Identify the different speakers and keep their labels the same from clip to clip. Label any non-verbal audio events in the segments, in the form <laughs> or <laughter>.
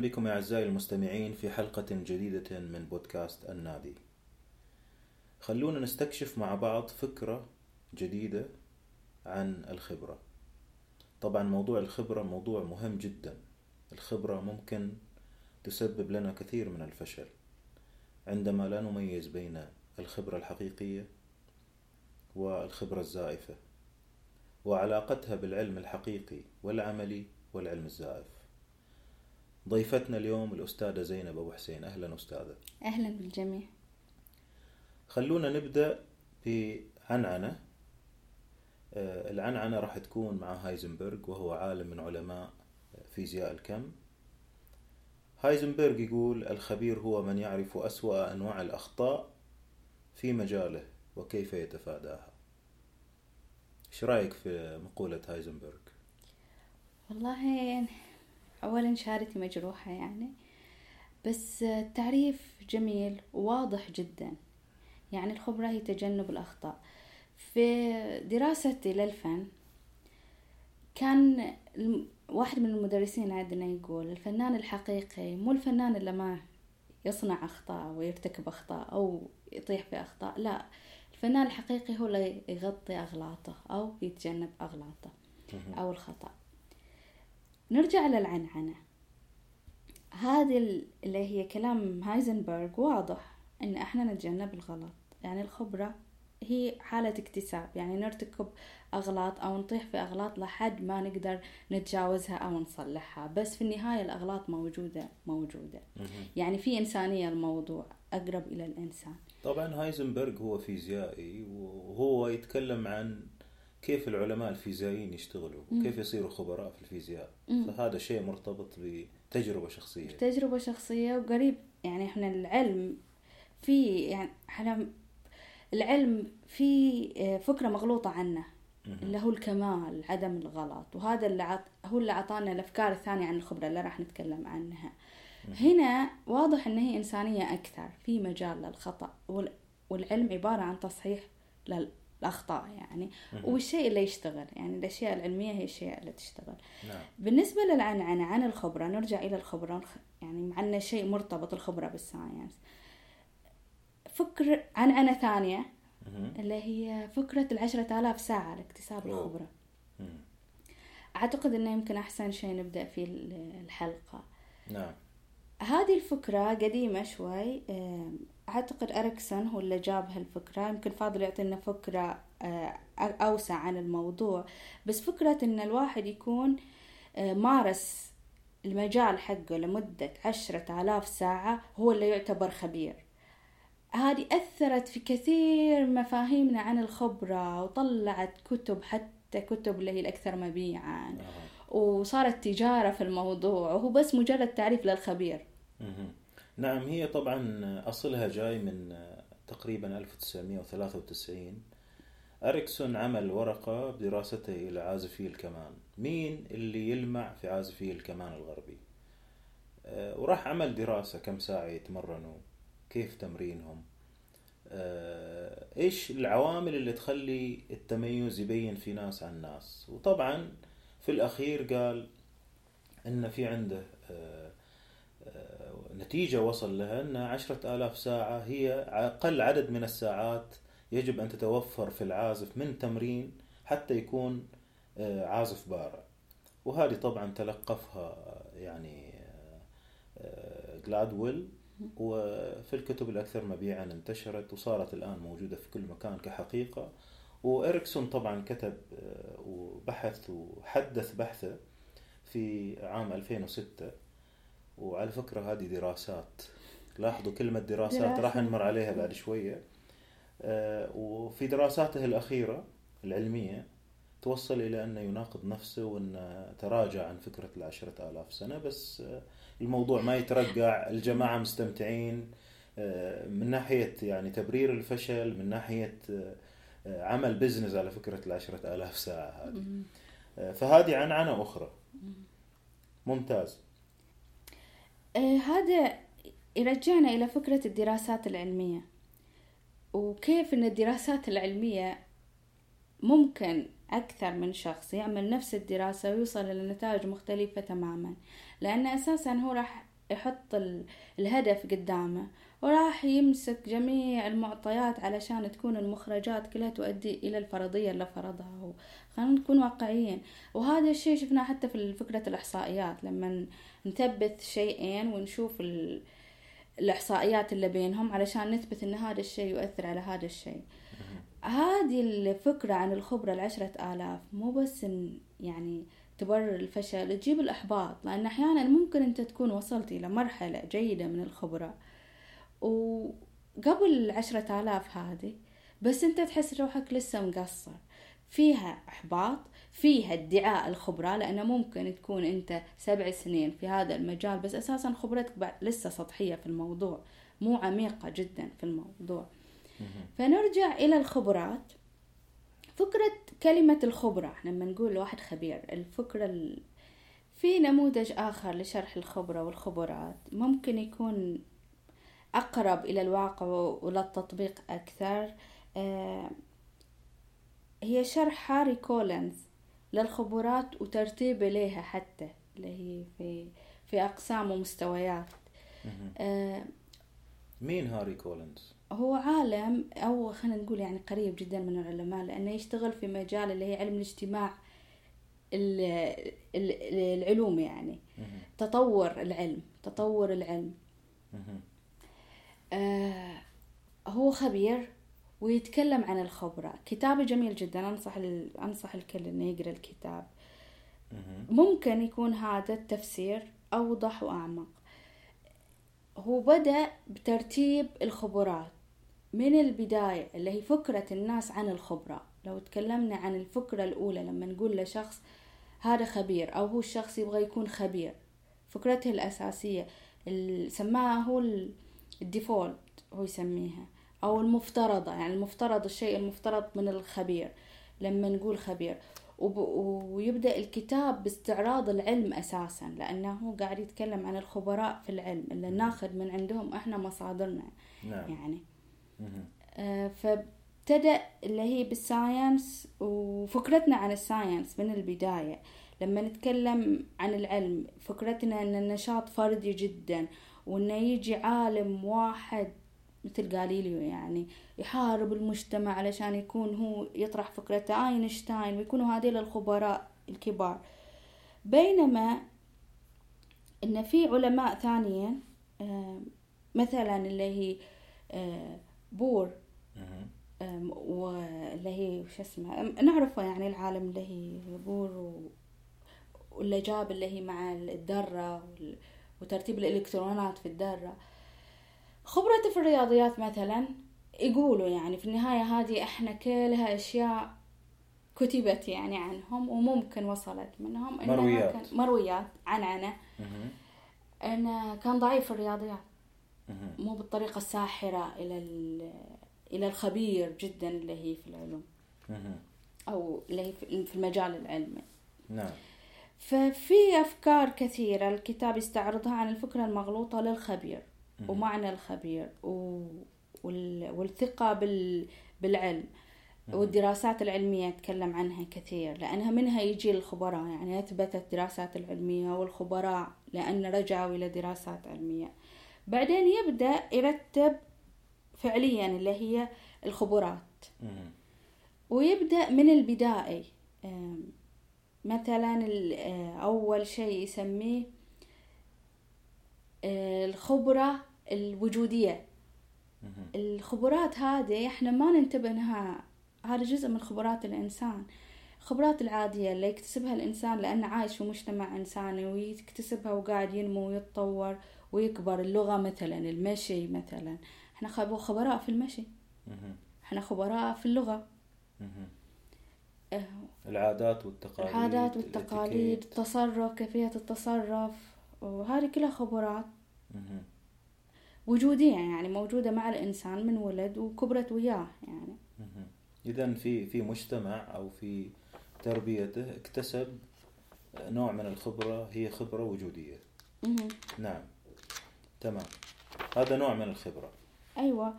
Speaker 1: بكم أعزائي المستمعين في حلقة جديدة من بودكاست النادي. خلونا نستكشف مع بعض فكرة جديدة عن الخبرة. طبعا موضوع الخبرة موضوع مهم جدا. الخبرة ممكن تسبب لنا كثير من الفشل. عندما لا نميز بين الخبرة الحقيقية والخبرة الزائفة وعلاقتها بالعلم الحقيقي والعملي والعلم الزائف. ضيفتنا اليوم الأستاذة زينب أبو حسين. أهلا أستاذة.
Speaker 2: أهلا بالجميع.
Speaker 1: خلونا نبدأ بعنعنة. آه، العنعنة راح تكون مع هايزنبرغ وهو عالم من علماء فيزياء الكم. هايزنبرغ يقول الخبير هو من يعرف أسوأ أنواع الأخطاء في مجاله وكيف يتفاداها. إيش رأيك في مقولة هايزنبرغ؟
Speaker 2: والله أولا شهادتي مجروحة يعني بس التعريف جميل وواضح جدا. يعني الخبرة هي تجنب الأخطاء. في دراستي للفن كان واحد من المدرسين عندنا يقول الفنان الحقيقي مو الفنان اللي ما يصنع أخطاء ويرتكب أخطاء أو يطيح في أخطاء لا. الفنان الحقيقي هو اللي يغطي أغلاطه أو يتجنب أغلاطه أو الخطأ. نرجع للعنعنة. هذه اللي هي كلام هايزنبرغ واضح إن إحنا نتجنب الغلط. يعني الخبرة هي حالة اكتساب. يعني نرتكب أغلاط أو نطيح في أغلاط لحد ما نقدر نتجاوزها أو نصلحها. بس في النهاية الأغلاط موجودة موجودة. يعني في إنسانية الموضوع أقرب إلى الإنسان.
Speaker 1: طبعا هايزنبرغ هو فيزيائي وهو يتكلم عن كيف العلماء الفيزيائيين يشتغلوا؟ وكيف يصيروا خبراء في الفيزياء؟ فهذا شيء مرتبط بتجربة شخصية.
Speaker 2: تجربة شخصية وقريب. يعني إحنا العلم في يعني إحنا العلم في آه، فكرة مغلوطة عنه اللي هو الكمال عدم الغلط. وهذا اللي عط... هو اللي عطانا الأفكار الثانية عن الخبرة اللي راح نتكلم عنها. هنا واضح إن هي إنسانية أكثر في مجال للخطأ. والعلم عبارة عن تصحيح لل... الأخطاء يعني والشيء اللي يشتغل. يعني الأشياء العلمية هي الأشياء اللي تشتغل.
Speaker 1: نعم.
Speaker 2: بالنسبة للعنعنة عن الخبرة نرجع إلى الخبرة. يعني معنا شيء مرتبط الخبرة بالساينس. فكر عنعنة ثانية اللي هي فكرة العشرة آلاف ساعة لاكتساب الخبرة. أعتقد إنه يمكن أحسن شيء نبدأ فيه الحلقة.
Speaker 1: نعم.
Speaker 2: هذه الفكرة قديمة شوي أعتقد أريكسون هو اللي جاب هالفكرة يمكن فاضل يعطينا فكرة آه، أوسع عن الموضوع. بس فكرة إن الواحد يكون آه، مارس المجال حقه لمدة عشرة آلاف ساعة هو اللي يعتبر خبير. هذه أثرت في كثير مفاهيمنا عن الخبرة وطلعت كتب حتى كتب اللي هي الأكثر مبيعا. وصارت تجارة في الموضوع وهو بس مجرد تعريف للخبير.
Speaker 1: نعم هي طبعا أصلها جاي من تقريبا 1993 أريكسون عمل ورقة بدراسته إلى عازفي الكمان مين اللي يلمع في عازفي الكمان الغربي؟ آه، وراح عمل دراسة كم ساعة يتمرنوا كيف تمرينهم آه، إيش العوامل اللي تخلي التميز يبين في ناس عن ناس. وطبعا في الأخير قال إن في عنده آه، نتيجة وصل لها أن عشرة آلاف ساعة هي أقل عدد من الساعات يجب أن تتوفر في العازف من تمرين حتى يكون آه، عازف بارع. وهذه طبعا تلقفها يعني جلادويل آه، وفي الكتب الأكثر مبيعا انتشرت وصارت الآن موجودة في كل مكان كحقيقة. وإريكسون طبعا كتب آه، وبحث وحدث بحثه في عام 2006 وعلى فكرة هذه دراسات لاحظوا كلمة دراسات. راح نمر عليها بعد شوية. آه، وفي دراساته الأخيرة العلمية توصل إلى أنه يناقض نفسه وأنه تراجع عن فكرة العشرة آلاف سنة بس آه، الموضوع ما يترقع الجماعة مستمتعين آه، من ناحية يعني تبرير الفشل من ناحية عمل بزنس على فكرة العشرة آلاف ساعة هذه. فهذه عنعنة أخرى. ممتاز.
Speaker 2: آه، هذا يرجعنا إلى فكرة الدراسات العلمية. وكيف أن الدراسات العلمية ممكن أكثر من شخص يعمل نفس الدراسة ويوصل إلى نتائج مختلفة تماما لأن أساسا هو راح يحط الهدف قدامه وراح يمسك جميع المعطيات علشان تكون المخرجات كلها تؤدي إلى الفرضية اللي فرضها هو. خلينا نكون واقعيين. وهذا الشيء شفناه حتى في فكرة الإحصائيات لما نثبت شيئين ونشوف الإحصائيات اللي بينهم علشان نثبت إن هذا الشيء يؤثر على هذا الشيء. هذه الفكرة عن الخبرة العشرة آلاف مو بس إن يعني تبرر الفشل تجيب الإحباط لأن أحيانا ممكن أنت تكون وصلت إلى مرحلة جيدة من الخبرة. وقبل العشرة آلاف هذه بس أنت تحس روحك لسه مقصر. فيها إحباط فيها ادعاء الخبرة لأنه ممكن تكون أنت سبع سنين في هذا المجال بس أساسا خبرتك لسه سطحية في الموضوع مو عميقة جدا في الموضوع. فنرجع إلى الخبرات. فكرة كلمة الخبرة لما نقول واحد خبير الفكرة ال... في نموذج آخر لشرح الخبرة والخبرات ممكن يكون أقرب إلى الواقع وللتطبيق أكثر. آه هي شرح هاري كولينز للخبرات وترتيب إليها حتى اللي هي في في أقسام ومستويات.
Speaker 1: آه مين هاري كولينز؟
Speaker 2: هو عالم أو خلينا نقول يعني قريب جدا من العلماء لأنه يشتغل في مجال اللي هي علم الاجتماع العلوم يعني. تطور العلم تطور العلم. آه هو خبير ويتكلم عن الخبرة. كتابه جميل جدا. أنصح أنصح الكل إنه يقرأ الكتاب. ممكن يكون هذا التفسير أوضح وأعمق. هو بدأ بترتيب الخبرات من البداية اللي هي فكرة الناس عن الخبرة. لو تكلمنا عن الفكرة الأولى لما نقول لشخص هذا خبير أو هو الشخص يبغى يكون خبير فكرته الأساسية سماها هو الديفولت هو يسميها. أو المفترضة يعني المفترض الشيء المفترض من الخبير لما نقول خبير. ويبدأ الكتاب باستعراض العلم أساسا لأنه هو قاعد يتكلم عن الخبراء في العلم اللي ناخذ من عندهم إحنا مصادرنا نعم. يعني. آه فابتدأ اللي هي بال science وفكرتنا عن ال science من البداية. لما نتكلم عن العلم فكرتنا أن النشاط فردي جدا وأنه يجي عالم واحد مثل جاليليو يعني يحارب المجتمع علشان يكون هو يطرح فكرته آينشتاين ويكونوا هذيل الخبراء الكبار. بينما إن في علماء ثانيين آه، مثلا اللي هي آه، بور واللي هي وش اسمه نعرفه يعني العالم اللي هي بور واللي جاب اللي هي مع الذرة وترتيب الإلكترونات في الذرة خبرته في الرياضيات مثلا يقولوا يعني في النهاية هذه إحنا كلها أشياء كتبت يعني عنهم وممكن وصلت منهم
Speaker 1: مرويات.
Speaker 2: كان مرويات عنعنة إنه كان ضعيف في الرياضيات. مو بالطريقة الساحرة إلى إلى الخبير جدا اللي هي في العلوم. أو اللي هي في المجال العلمي.
Speaker 1: نعم.
Speaker 2: ففي أفكار كثيرة الكتاب يستعرضها عن الفكرة المغلوطة للخبير. ومعنى الخبير والثقة بالعلم. والدراسات العلمية أتكلم عنها كثير لأنها منها يجي الخبراء. يعني أثبتت الدراسات العلمية والخبراء لأن رجعوا إلى دراسات علمية. بعدين يبدأ يرتب فعليا اللي هي الخبرات. ويبدأ من البدائي مثلا أول شيء يسميه الخبرة الوجودية. الخبرات هذه إحنا ما ننتبه إنها هذا جزء من خبرات الإنسان. الخبرات العادية اللي يكتسبها الإنسان لأنه عايش في مجتمع إنساني ويكتسبها وقاعد ينمو ويتطور ويكبر. اللغة مثلا المشي مثلا. إحنا خبراء في المشي. إحنا خبراء في اللغة.
Speaker 1: أه. العادات والتقاليد
Speaker 2: العادات والتقاليد التصرف كيفية التصرف. وهذه كلها خبرات. وجودية يعني موجودة مع الإنسان من ولد وكبرت وياه يعني.
Speaker 1: إذا في في مجتمع أو في تربيته اكتسب نوع من الخبرة هي خبرة وجودية. نعم. تمام. هذا نوع من الخبرة.
Speaker 2: أيوة.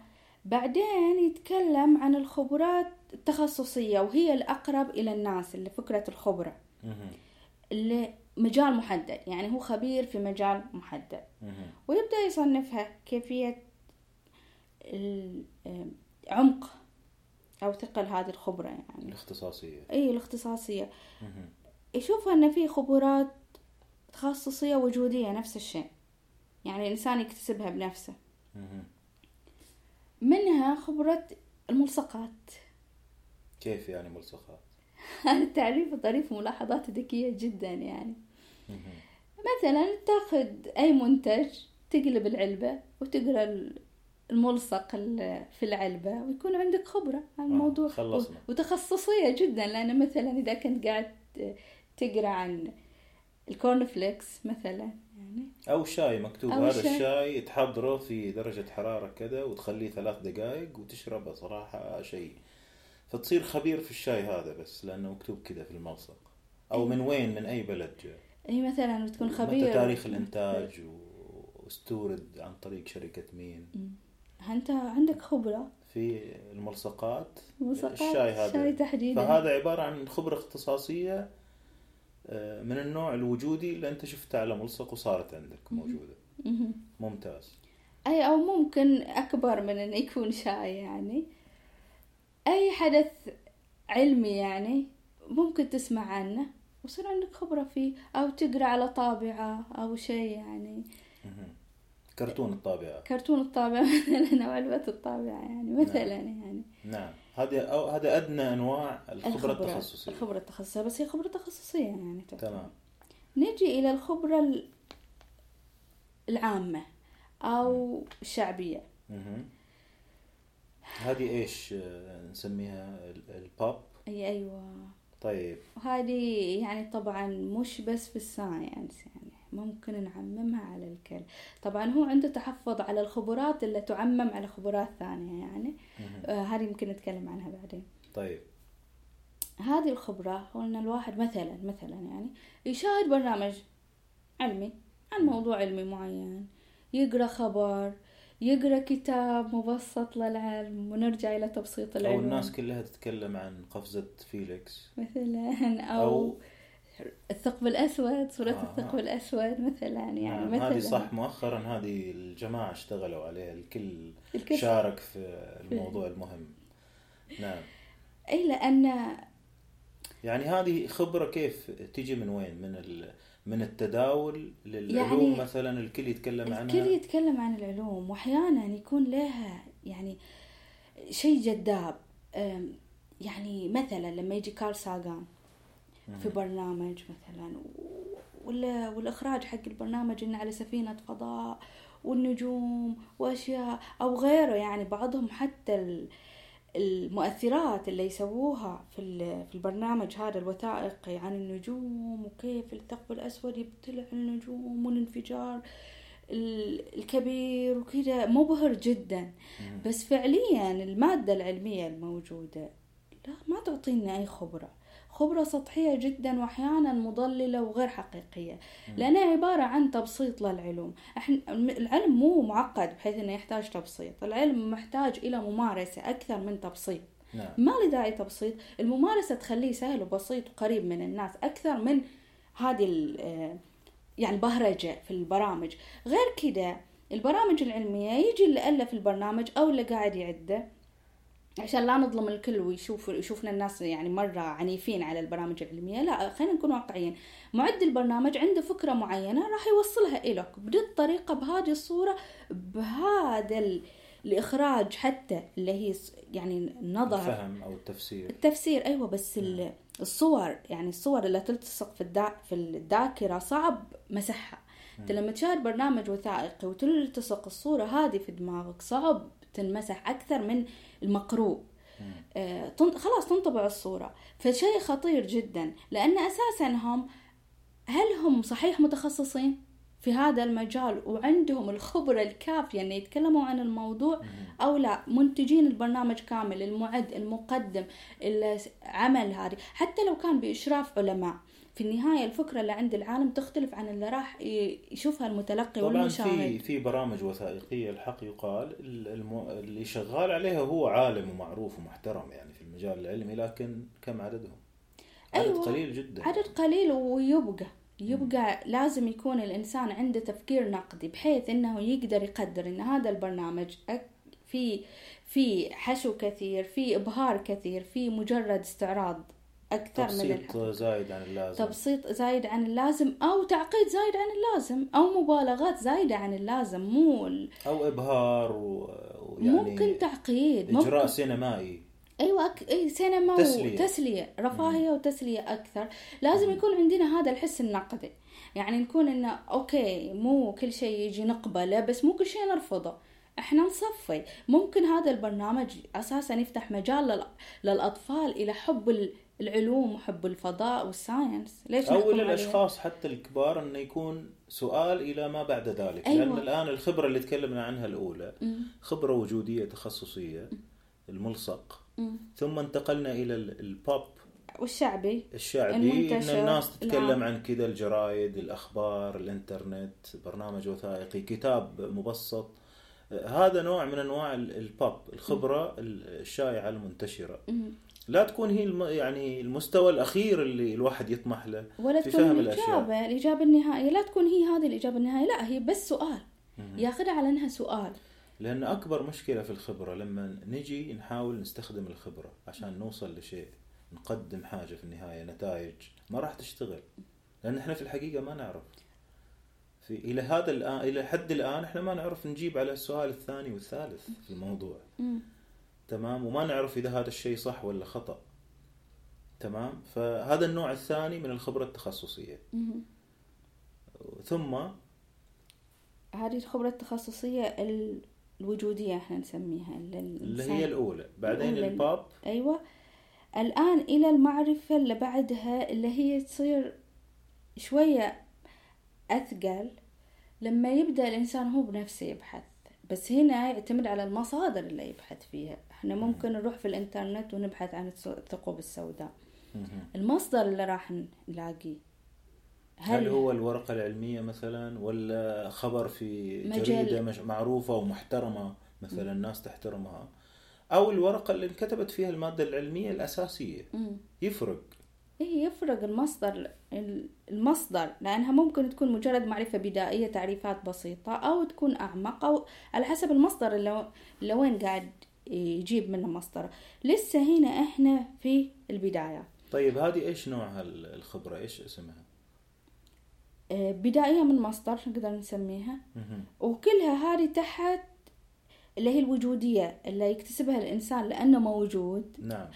Speaker 2: بعدين يتكلم عن الخبرات التخصصية وهي الأقرب إلى الناس اللي فكرة الخبرة. اللي مجال محدد يعني هو خبير في مجال محدد. ويبدأ يصنفها كيفية العمق أو ثقل هذه الخبرة يعني
Speaker 1: الاختصاصية
Speaker 2: أي الاختصاصية. يشوفها أن في خبرات تخصصية وجودية نفس الشيء يعني الإنسان يكتسبها بنفسه. منها خبرة الملصقات
Speaker 1: كيف يعني ملصقات
Speaker 2: هذا <laughs> التعريف ظريف وملاحظات ذكية جدا يعني. مثلا تاخذ أي منتج تقلب العلبة وتقرأ الملصق ال- في العلبة ويكون عندك خبرة عن الموضوع.
Speaker 1: خلصنا.
Speaker 2: وتخصصية جدا لأن مثلا إذا كنت قاعد تقرأ عن ال corn flakes مثلا يعني
Speaker 1: أو شاي مكتوب
Speaker 2: أو
Speaker 1: هذا
Speaker 2: شاي.
Speaker 1: الشاي تحضره في درجة حرارة كذا وتخليه ثلاث دقائق وتشربه صراحة شيء. فتصير خبير في الشاي هذا بس لأنه مكتوب كذا في الملصق. أو من وين؟ من أي بلد جاء؟
Speaker 2: هي مثلا بتكون
Speaker 1: متى
Speaker 2: خبير.
Speaker 1: تاريخ الإنتاج واستورد عن طريق شركة مين؟
Speaker 2: أنت عندك خبرة.
Speaker 1: في الملصقات
Speaker 2: ملصقات
Speaker 1: الشاي هذا.
Speaker 2: الشاي تحديدا.
Speaker 1: فهذا عبارة عن خبرة اختصاصية آه، من النوع الوجودي اللي أنت شفتها على ملصق وصارت عندك موجودة.
Speaker 2: مهم.
Speaker 1: ممتاز.
Speaker 2: أي أو ممكن أكبر من إنه يكون شاي يعني. أي حدث علمي يعني ممكن تسمع عنه. ويصير عندك خبرة فيه أو تقرأ على طابعة أو شيء يعني.
Speaker 1: كرتون الطابعة.
Speaker 2: كرتون الطابعة <laughs> مثلا أو علبة الطابعة يعني مثلا يعني.
Speaker 1: نعم. هذه أو هذا أدنى أنواع الخبرة التخصصية.
Speaker 2: الخبرة التخصصية بس هي خبرة تخصصية يعني تعتبر.
Speaker 1: تمام.
Speaker 2: نجي إلى الخبرة ال- العامة أو الشعبية.
Speaker 1: هذه إيش آه، نسميها ال- الباب
Speaker 2: أي أيوة.
Speaker 1: طيب.
Speaker 2: وهذه يعني طبعا مش بس في الساينس يعني ممكن نعممها على الكل. طبعا هو عنده تحفظ على الخبرات اللي تعمم على خبرات ثانية يعني. آه هذه يمكن نتكلم عنها بعدين.
Speaker 1: طيب.
Speaker 2: هذه الخبرة هو ان الواحد مثلا مثلا يعني يشاهد برنامج علمي عن موضوع علمي معين يقرأ خبر يقرأ كتاب مبسط للعلم ونرجع إلى تبسيط
Speaker 1: أو
Speaker 2: العلوم
Speaker 1: الناس كلها تتكلم عن قفزة فيليكس.
Speaker 2: مثلا أو,
Speaker 1: أو
Speaker 2: الثقب الأسود صورة
Speaker 1: آه.
Speaker 2: الثقب الأسود مثلا يعني
Speaker 1: نعم
Speaker 2: مثلا.
Speaker 1: هذه صح مؤخرا هذه الجماعة اشتغلوا عليها الكل
Speaker 2: الكل.
Speaker 1: شارك في الموضوع المهم. نعم.
Speaker 2: أي لأن
Speaker 1: يعني هذه خبرة كيف تيجي من وين؟ من ال... من التداول للعلوم
Speaker 2: يعني
Speaker 1: مثلا الكل يتكلم عنها؟
Speaker 2: الكل يتكلم عن العلوم واحيانا يكون لها يعني شيء جذاب. يعني مثلا لما يجي كارل ساغان في برنامج مثلا ولا والإخراج حق البرنامج إنه على سفينة فضاء والنجوم وأشياء أو غيره يعني بعضهم حتى ال- المؤثرات اللي يسووها في في البرنامج هذا الوثائقي عن النجوم وكيف الثقب الأسود يبتلع النجوم والانفجار ال- الكبير وكذا. مبهر جدا. بس فعليا المادة العلمية الموجودة لا ما تعطينا أي خبرة. خبرة سطحية جدا وأحيانا مضللة وغير حقيقية. لأنها عبارة عن تبسيط للعلوم. إحنا العلم مو معقد بحيث أنه يحتاج تبسيط. العلم محتاج إلى ممارسة أكثر من تبسيط.
Speaker 1: نعم.
Speaker 2: ما له داعي تبسيط. الممارسة تخليه سهل وبسيط وقريب من الناس أكثر من هذه آه، يعني البهرجة في البرامج. غير كده البرامج العلمية يجي اللي ألف البرنامج أو اللي قاعد يعده. عشان لا نظلم الكل ويشوف يشوفنا الناس يعني مرة عنيفين على البرامج العلمية. لا خلينا نكون واقعيين. معد البرنامج عنده فكرة معينة راح يوصلها إلك بهذه الطريقة بهذه الصورة بهذا ال- الإخراج حتى اللي هي يعني النظر
Speaker 1: الفهم أو التفسير.
Speaker 2: التفسير أيوه بس ال- الصور يعني الصور اللي تلتصق في الدا في الذاكرة صعب مسحها. أنت لما تشاهد برنامج وثائقي وتلتصق الصورة هذه في دماغك صعب تنمسح أكثر من المقروء. آه، تن- خلاص تنطبع الصورة. فشيء خطير جدا لأن أساسا هم هل هم صحيح متخصصين في هذا المجال وعندهم الخبرة الكافية أن يتكلموا عن الموضوع أو لا؟ منتجين البرنامج كامل المعد المقدم العمل هذه. حتى لو كان بإشراف علماء في النهاية الفكرة اللي عند العالم تختلف عن اللي راح يشوفها المتلقي
Speaker 1: طبعا
Speaker 2: والمشاهد
Speaker 1: في في برامج وثائقية الحق يقال. اللي شغال عليها هو عالم ومعروف ومحترم يعني في المجال العلمي لكن كم عددهم؟ عدد
Speaker 2: أيوة.
Speaker 1: قليل جدا
Speaker 2: عدد قليل ويبقى يبقى لازم يكون الإنسان عنده تفكير نقدي بحيث إنه يقدر يقدر إن هذا البرنامج في في حشو كثير في إبهار كثير في مجرد استعراض أكثر من
Speaker 1: تبسيط. زايد عن اللازم.
Speaker 2: تبسيط زايد عن اللازم أو تعقيد زايد عن اللازم أو مبالغات زايدة عن اللازم مو ال-
Speaker 1: أو إبهار و... ويعني
Speaker 2: ممكن تعقيد
Speaker 1: إجراء
Speaker 2: ممكن
Speaker 1: سينمائي.
Speaker 2: أيوه أك... إي سينما
Speaker 1: تسلية.
Speaker 2: وتسليه رفاهية وتسلية أكثر. لازم يكون عندنا هذا الحس النقدي. يعني نكون إنه okay مو كل شيء يجي نقبله بس مو كل شيء نرفضه. إحنا نصفي ممكن هذا البرنامج أساسا يفتح مجال لل... للأطفال إلى حب ال- العلوم وحب الفضاء
Speaker 1: وال
Speaker 2: science
Speaker 1: ليش
Speaker 2: أو؟
Speaker 1: الاشخاص حتى الكبار إنه يكون سؤال إلى ما بعد ذلك
Speaker 2: أيوة.
Speaker 1: لأن الآن الخبرة اللي تكلمنا عنها
Speaker 2: الأولى.
Speaker 1: خبرة وجودية تخصصية الملصق. ثم انتقلنا إلى ال- البوب
Speaker 2: والشعبي
Speaker 1: الشعبي إن
Speaker 2: المنتشر.
Speaker 1: الناس تتكلم
Speaker 2: نعم.
Speaker 1: عن كذا الجرايد الأخبار الإنترنت برنامج وثائقي كتاب مبسط هذا نوع من أنواع ال- البوب الخبرة الشائعة
Speaker 2: المنتشرة.
Speaker 1: لا تكون هي الم... يعني المستوى الأخير اللي الواحد يطمح له
Speaker 2: ولا
Speaker 1: في
Speaker 2: تكون
Speaker 1: فهم الأشياء.
Speaker 2: الإجابة الإجابة النهائية لا تكون هي هذه الإجابة النهائية لا هي بس سؤال. ياخذها على أنها سؤال.
Speaker 1: لأن أكبر مشكلة في الخبرة لما نجي نحاول نستخدم الخبرة عشان نوصل لشيء نقدم حاجة في النهاية نتائج ما راح تشتغل. لأن إحنا في الحقيقة ما نعرف. في إلى هذا الآن إلى حد الآن إحنا ما نعرف نجيب على السؤال الثاني والثالث في الموضوع.
Speaker 2: مم.
Speaker 1: تمام؟ وما نعرف إذا هذا الشيء صح ولا خطأ. تمام؟ فهذا النوع الثاني من الخبرة التخصصية.
Speaker 2: مم.
Speaker 1: ثم
Speaker 2: هذه الخبرة التخصصية ال- الوجودية إحنا نسميها اللي,
Speaker 1: هي الأولى. بعدين
Speaker 2: الأولى.
Speaker 1: الباب.
Speaker 2: أيوة. الآن إلى المعرفة اللي بعدها اللي هي تصير شوية أثقل. لما يبدأ الإنسان هو بنفسه يبحث. بس هنا يعتمد على المصادر اللي يبحث فيها. إحنا ممكن نروح في الإنترنت ونبحث عن الث- الثقوب السوداء. المصدر اللي راح نلاقيه.
Speaker 1: هل هو الورقة العلمية مثلا ولا خبر في جريدة مش معروفة ومحترمة مثلا الناس تحترمها؟ أو الورقة اللي انكتبت فيها المادة العلمية الأساسية. يفرق.
Speaker 2: إيه يفرق المصدر المصدر لأنها ممكن تكون مجرد معرفة بدائية تعريفات بسيطة أو تكون أعمق أو على حسب المصدر اللي, اللي وين قاعد يجيب منه مصدر لسه هنا إحنا في البداية.
Speaker 1: طيب هذه إيش نوعها ال- الخبرة؟ إيش اسمها؟
Speaker 2: آه، بدائية من مصدر نقدر نسميها. وكلها هذه تحت اللي هي الوجودية اللي يكتسبها الإنسان لأنه موجود.
Speaker 1: نعم.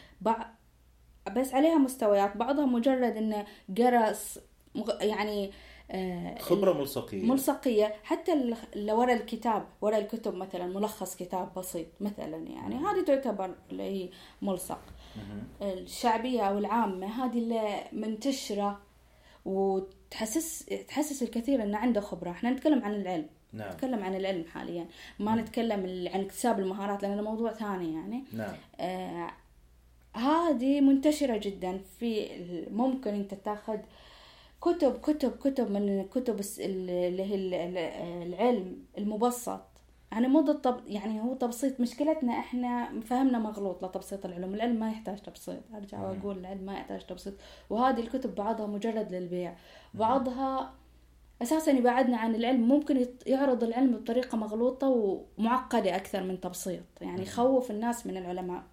Speaker 2: بس عليها مستويات. بعضها مجرد إنه قرص يعني آه،
Speaker 1: خبرة ملصقية.
Speaker 2: ملصقية. حتى ال- اللي ورا الكتاب ورا الكتب مثلا ملخص كتاب بسيط مثلا يعني هذه تعتبر اللي هي ملصق.
Speaker 1: مهم.
Speaker 2: الشعبية أو العامة هذه اللي منتشرة وتحسس تحسس الكثير أنه عنده خبرة. إحنا نتكلم عن العلم.
Speaker 1: نعم.
Speaker 2: نتكلم عن العلم حاليا. ما نتكلم ال- عن اكتساب المهارات لأنه موضوع ثاني يعني.
Speaker 1: نعم.
Speaker 2: آه هذه منتشرة جدا في ممكن أنت تاخذ كتب كتب كتب من كتب اللي هي ال- ال- العلم المبسط. يعني مو ضد طب يعني هو تبسيط مشكلتنا إحنا فهمنا مغلوط لتبسيط العلوم العلم ما يحتاج تبسيط. أرجع وأقول العلم ما يحتاج تبسيط. وهذه الكتب بعضها مجرد للبيع. بعضها أساسا يبعدنا عن العلم. ممكن يعرض العلم بطريقة مغلوطة ومعقدة أكثر من تبسيط. يعني يخوف الناس من العلماء.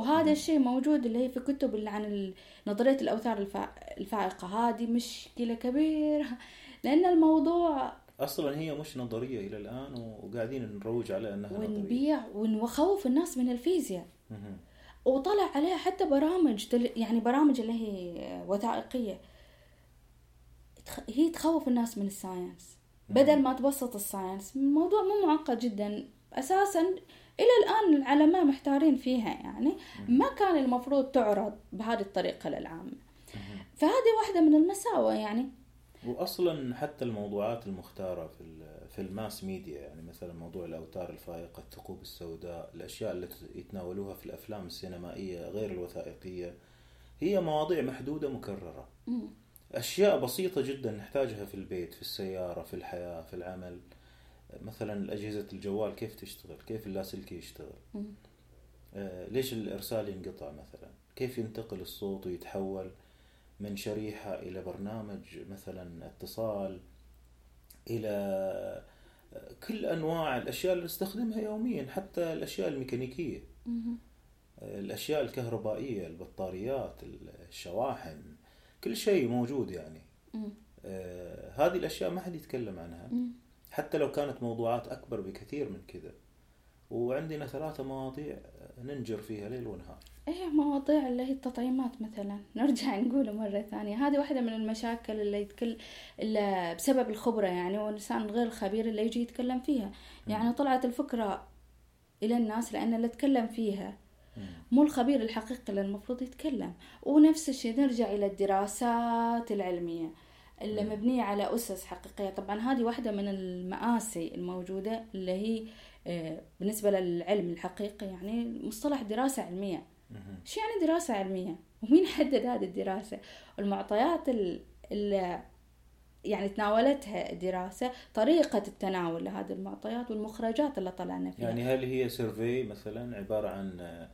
Speaker 2: وهذا الشيء موجود اللي هي في كتب اللي عن ال- نظرية الاوتار الفا- الفائقة. هذه مشكله كبيرة. <laughs> لأن الموضوع
Speaker 1: أصلا هي مش نظرية إلى الآن وقاعدين نروج على نظرية.
Speaker 2: ونبيع ونخوف الناس من الفيزياء. وطلع عليها حتى برامج تل- يعني برامج اللي هي وثائقية. تخ- هي تخوف الناس من ال science. بدل ما تبسط ال science الموضوع مو معقد جدا. أساسا إلى الآن العلماء محتارين فيها يعني ما كان المفروض تعرض بهذه الطريقة للعامة فهذه واحدة من المساوئ يعني.
Speaker 1: واصلا حتى الموضوعات المختارة في في ال mass media يعني مثلا موضوع الأوتار الفائقة الثقوب السوداء الأشياء التي يتناولوها في الأفلام السينمائية غير الوثائقية هي مواضيع محدودة
Speaker 2: مكررة.
Speaker 1: أشياء بسيطة جدا نحتاجها في البيت في السيارة في الحياة في العمل. مثلا اجهزه الجوال كيف تشتغل؟ كيف اللاسلكي يشتغل. آه، ليش الإرسال ينقطع مثلا؟ كيف ينتقل الصوت ويتحول من شريحة إلى برنامج مثلا اتصال إلى آه، كل أنواع الأشياء اللي نستخدمها يوميا حتى الأشياء الميكانيكية.
Speaker 2: مم.
Speaker 1: آه، الأشياء الكهربائية البطاريات الشواحن كل شيء موجود يعني. هذه الأشياء ما حد يتكلم عنها. حتى لو كانت موضوعات أكبر بكثير من كذا. وعندنا ثلاثة مواضيع ننجر فيها ليل ونهار.
Speaker 2: إيه مواضيع اللي هي التطعيمات مثلا. نرجع نقوله مرة ثانية. هذه واحدة من المشاكل اللي يتكل اللي بسبب الخبرة يعني والإنسان غير الخبير اللي يجي يتكلم فيها. يعني طلعت الفكرة إلى الناس لأن اللي تكلم فيها مو الخبير الحقيقي اللي المفروض يتكلم. ونفس الشيء نرجع إلى الدراسات العلمية. اللي. مبنية على أسس حقيقية طبعا هذه واحدة من المآسي الموجودة اللي هي آه، بالنسبة للعلم الحقيقي يعني مصطلح دراسة علمية. إيش يعني دراسة علمية؟ ومين حدد هذه الدراسة؟ والمعطيات ال- اللي يعني تناولتها الدراسة طريقة التناول لهذه المعطيات والمخرجات اللي طلعنا فيها
Speaker 1: يعني هل هي سيرفي مثلا عبارة عن آه،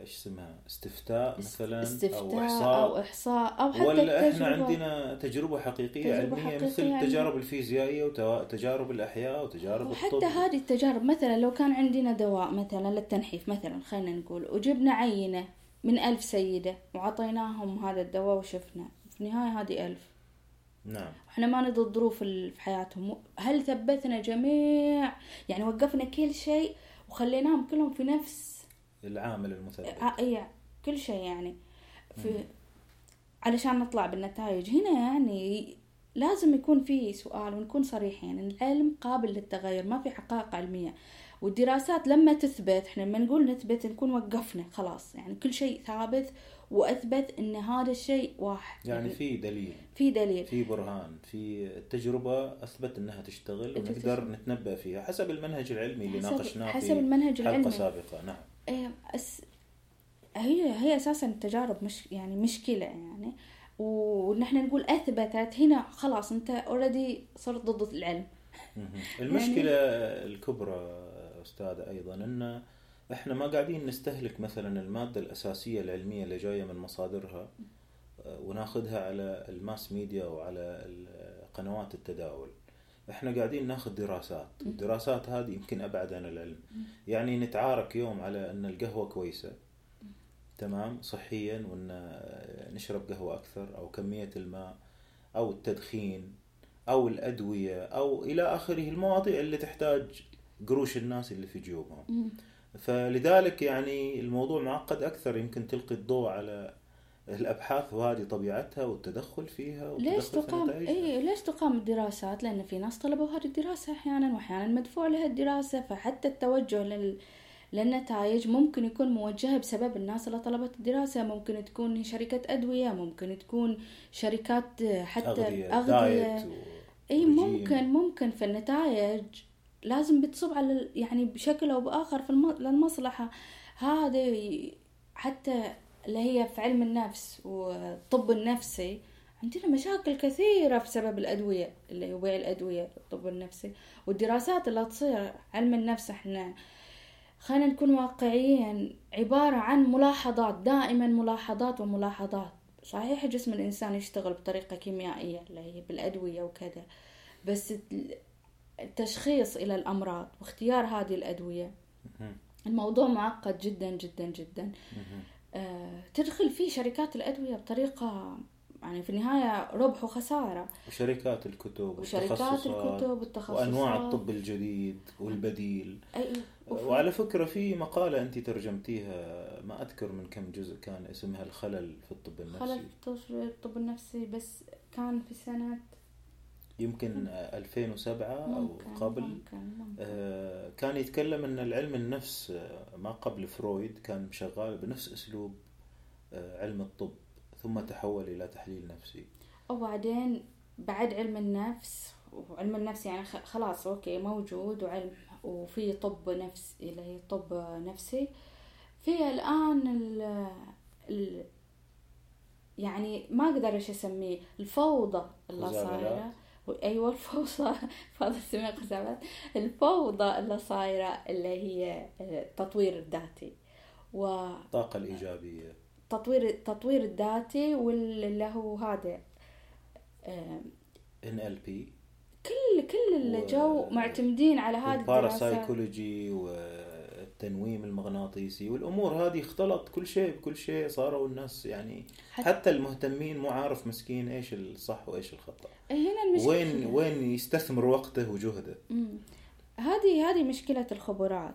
Speaker 1: إيش اسمها؟ استفتاء مثلا
Speaker 2: استفتاء أو
Speaker 1: إحصاء
Speaker 2: إحصاء أو حتى
Speaker 1: ولا
Speaker 2: إحنا.
Speaker 1: عندنا تجربة حقيقية
Speaker 2: تجربة
Speaker 1: علمية
Speaker 2: حقيقية
Speaker 1: مثل. التجارب الفيزيائية وتجارب الأحياء وتجارب
Speaker 2: وحتى
Speaker 1: الطب.
Speaker 2: هذه التجارب مثلا لو كان عندنا دواء مثلا للتنحيف مثلا خلينا نقول وجبنا عينة من ألف سيدة وعطيناهم هذا الدواء وشفنا في النهاية هذه ألف.
Speaker 1: نعم.
Speaker 2: إحنا ما ندري الظروف في حياتهم. هل ثبتنا جميع؟ يعني وقفنا كل شيء وخليناهم كلهم في نفس
Speaker 1: العامل المثبت
Speaker 2: ع- اي كل شيء يعني. في علشان نطلع بالنتائج هنا يعني لازم يكون في سؤال ونكون صريحين. العلم قابل للتغير ما في حقائق علمية. والدراسات لما تثبت إحنا لما نقول نثبت نكون وقفنا خلاص. يعني كل شيء ثابت وأثبت إن هذا الشيء واحد.
Speaker 1: يعني في دليل.
Speaker 2: في دليل.
Speaker 1: في برهان. في التجربة أثبت أنها تشتغل. ونقدر نتنبأ فيها حسب المنهج العلمي اللي ناقشناه
Speaker 2: حسب
Speaker 1: في
Speaker 2: المنهج العلمي.
Speaker 1: سابقة. نعم.
Speaker 2: إيه أس... هي هي أساسا التجارب مش يعني مشكلة يعني. ونحن نقول أثبتت هنا خلاص أنت already صرت ضد العلم.
Speaker 1: مهم. <laughs> المشكلة الكبرى أستاذة أيضا أن إحنا ما قاعدين نستهلك مثلا المادة الأساسية العلمية اللي جاية من مصادرها آه، وناخذها على ال mass media وعلى قنوات التداول. إحنا قاعدين ناخذ دراسات. والدراسات هذه يمكن أبعد عن العلم. يعني نتعارك يوم على أن القهوة كويسة. تمام؟ صحيا وأن نشرب قهوة أكثر أو كمية الماء أو التدخين أو الأدوية أو إلى آخره المواضيع اللي تحتاج قروش الناس اللي في جيوبهم. فلذلك يعني الموضوع معقد أكثر. يمكن تلقي الضوء على الأبحاث وهذه طبيعتها والتدخل فيها
Speaker 2: ليش
Speaker 1: والتدخل في
Speaker 2: تقام. اي ليش تقام الدراسات؟ لأن في ناس طلبوا هذه الدراسة أحيانا وأحيانا مدفوع لها الدراسة فحتى التوجه لل... للنتائج ممكن يكون موجهة بسبب الناس اللي طلبت الدراسة. ممكن تكون شركة أدوية ممكن تكون شركات حتى
Speaker 1: أغذية
Speaker 2: أغذية.
Speaker 1: دايت و...
Speaker 2: اي
Speaker 1: ورجيم.
Speaker 2: ممكن ممكن في النتائج لازم بتصب على يعني بشكل أو بآخر في الم... للمصلحة. هذه حتى اللي هي في علم النفس والطب النفسي عندنا مشاكل كثيرة بسبب الأدوية اللي هو بيع الأدوية الطب النفسي والدراسات اللي تصير علم النفس إحنا خلينا نكون واقعيين عبارة عن ملاحظات دائما ملاحظات وملاحظات. صحيح جسم الإنسان يشتغل بطريقة كيميائية اللي هي بالأدوية وكذا بس التشخيص إلى الأمراض واختيار هذه الأدوية. الموضوع معقد جدا جدا جدا. تدخل فيه شركات الأدوية بطريقة يعني في النهاية ربح وخسارة.
Speaker 1: وشركات الكتب
Speaker 2: وشركات الكتب والتخصصات.
Speaker 1: وأنواع الطب الجديد والبديل.
Speaker 2: أي
Speaker 1: وعلى فكرة في مقالة أنت ترجمتيها ما أذكر من كم جزء كان اسمها الخلل في الطب النفسي.
Speaker 2: خلل في الطب النفسي بس كان في سنة
Speaker 1: يمكن 2007
Speaker 2: أو
Speaker 1: قبل.
Speaker 2: ممكن ممكن.
Speaker 1: آه، كان يتكلم أن العلم النفس آه، ما قبل فرويد كان شغال بنفس أسلوب آه، علم الطب ثم تحول إلى تحليل نفسي.
Speaker 2: وبعدين بعد علم النفس وعلم النفس يعني خلاص أوكي موجود وعلم وفي طب نفس اللي هي طب نفسي. في الآن ال ال يعني ما أقدر إيش أسميه الفوضى اللي. صايرة. أيوه الفوضى <laughs> فاضل اسميها خزعبلات الفوضى اللي صايرة اللي هي التطوير الذاتي. و
Speaker 1: الطاقة الإيجابية.
Speaker 2: تطوير التطوير الذاتي واللي هو هذا آم،
Speaker 1: NLP
Speaker 2: كل كل اللي
Speaker 1: و-
Speaker 2: جو معتمدين على هذه الدراسات
Speaker 1: الباراسايكولوجي والتنويم المغناطيسي والأمور هذه اختلط كل شيء بكل شيء صاروا الناس يعني
Speaker 2: حت-
Speaker 1: حتى المهتمين مو عارف مسكين إيش الصح وإيش الخطأ.
Speaker 2: هنا المشكلة
Speaker 1: وين وين يستثمر وقته وجهده.
Speaker 2: هذه هذه مشكلة الخبرات.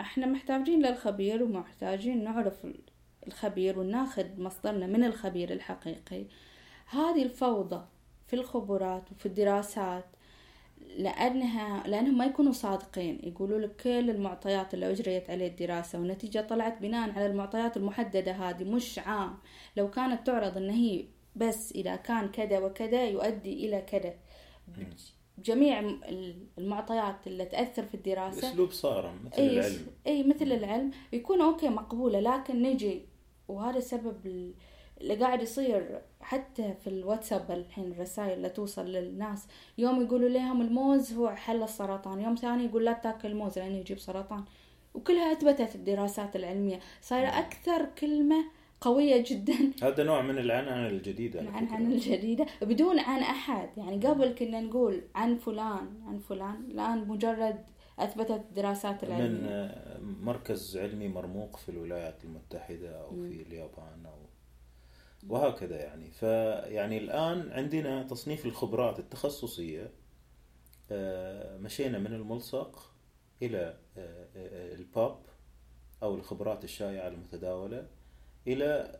Speaker 2: إحنا محتاجين للخبير ومحتاجين نعرف ال- الخبير وناخذ مصدرنا من الخبير الحقيقي. هذه الفوضى في الخبرات وفي الدراسات. لأنها لأنهم ما يكونوا صادقين. يقولوا لك كل المعطيات اللي أجريت عليه الدراسة والنتيجة طلعت بناء على المعطيات المحددة هذه مش عام. لو كانت تعرض أن هي بس إذا كان كذا وكذا يؤدي إلى كذا. جميع المعطيات اللي تأثر في الدراسة.
Speaker 1: اسلوب صارم مثل
Speaker 2: اي
Speaker 1: العلم.
Speaker 2: إي مثل العلم. يكون okay مقبولة لكن نجي وهذا السبب ال- اللي قاعد يصير حتى في الواتساب الحين الرسائل اللي توصل للناس. يوم يقولوا لهم الموز هو حل السرطان يوم ثاني يقول لا تاكل موز لأنه يجيب سرطان. وكلها أثبتت الدراسات العلمية. صايرة أكثر كلمة قوية جدا. <laughs>
Speaker 1: هذا نوع من العنعنة الجديدة.
Speaker 2: عن الجديدة. بدون عن أحد. يعني قبل كنا نقول عن فلان عن فلان. الآن مجرد أثبتت الدراسات
Speaker 1: من
Speaker 2: العلمية.
Speaker 1: آه، مركز علمي مرموق في الولايات المتحدة أو في اليابان أو وهكذا يعني. فيعني الآن عندنا تصنيف الخبرات التخصصية آه، مشينا من الملصق إلى آه، آه، الباب أو الخبرات الشائعة المتداولة إلى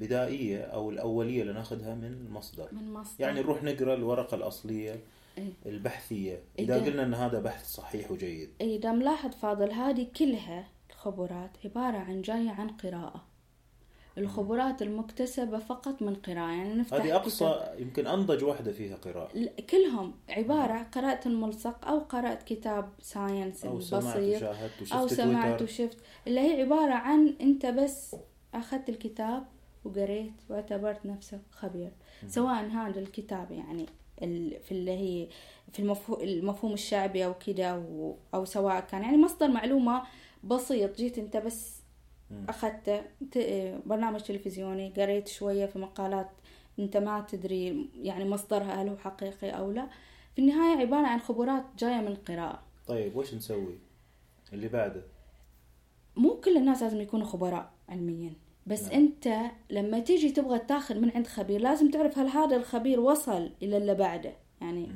Speaker 1: بدائية أو الأولية اللي ناخذها من المصدر
Speaker 2: من مصدر.
Speaker 1: يعني نروح نقرأ الورقة الأصلية
Speaker 2: إيه.
Speaker 1: البحثية. إذا
Speaker 2: إذا-
Speaker 1: قلنا أن هذا بحث صحيح وجيد.
Speaker 2: إيه ده ملاحظ فاضل هذه كلها الخبرات عبارة عن جاية عن قراءة. الخبرات المكتسبة فقط من قراءة يعني نفتح
Speaker 1: هذه
Speaker 2: كتاب-
Speaker 1: أقصى يمكن أنضج واحدة فيها قراءة.
Speaker 2: كلهم عبارة قرأت الملصق أو قرأت كتاب ساينس
Speaker 1: أو سمعت وشاهدت وشفت
Speaker 2: أو سمعت وشفت. اللي هي عبارة عن أنت بس أخذت الكتاب وقريت واعتبرت نفسك خبير. سواء هذا الكتاب يعني في اللي هي في المفهوم, المفهوم الشعبي أو كده أو, أو سواء كان. يعني مصدر معلومة بسيط جيت أنت بس أخذته برنامج تلفزيوني قريت شوية في مقالات أنت ما تدري يعني مصدرها هل هو حقيقي أو لا. في النهاية عبارة عن خبرات جاية من القراءة.
Speaker 1: طيب وش نسوي؟ اللي بعده.
Speaker 2: مو كل الناس لازم يكونوا خبراء علميا. بس
Speaker 1: نعم.
Speaker 2: أنت لما تيجي تبغى تاخذ من عند خبير لازم تعرف هل هذا الخبير وصل إلى اللي بعده. يعني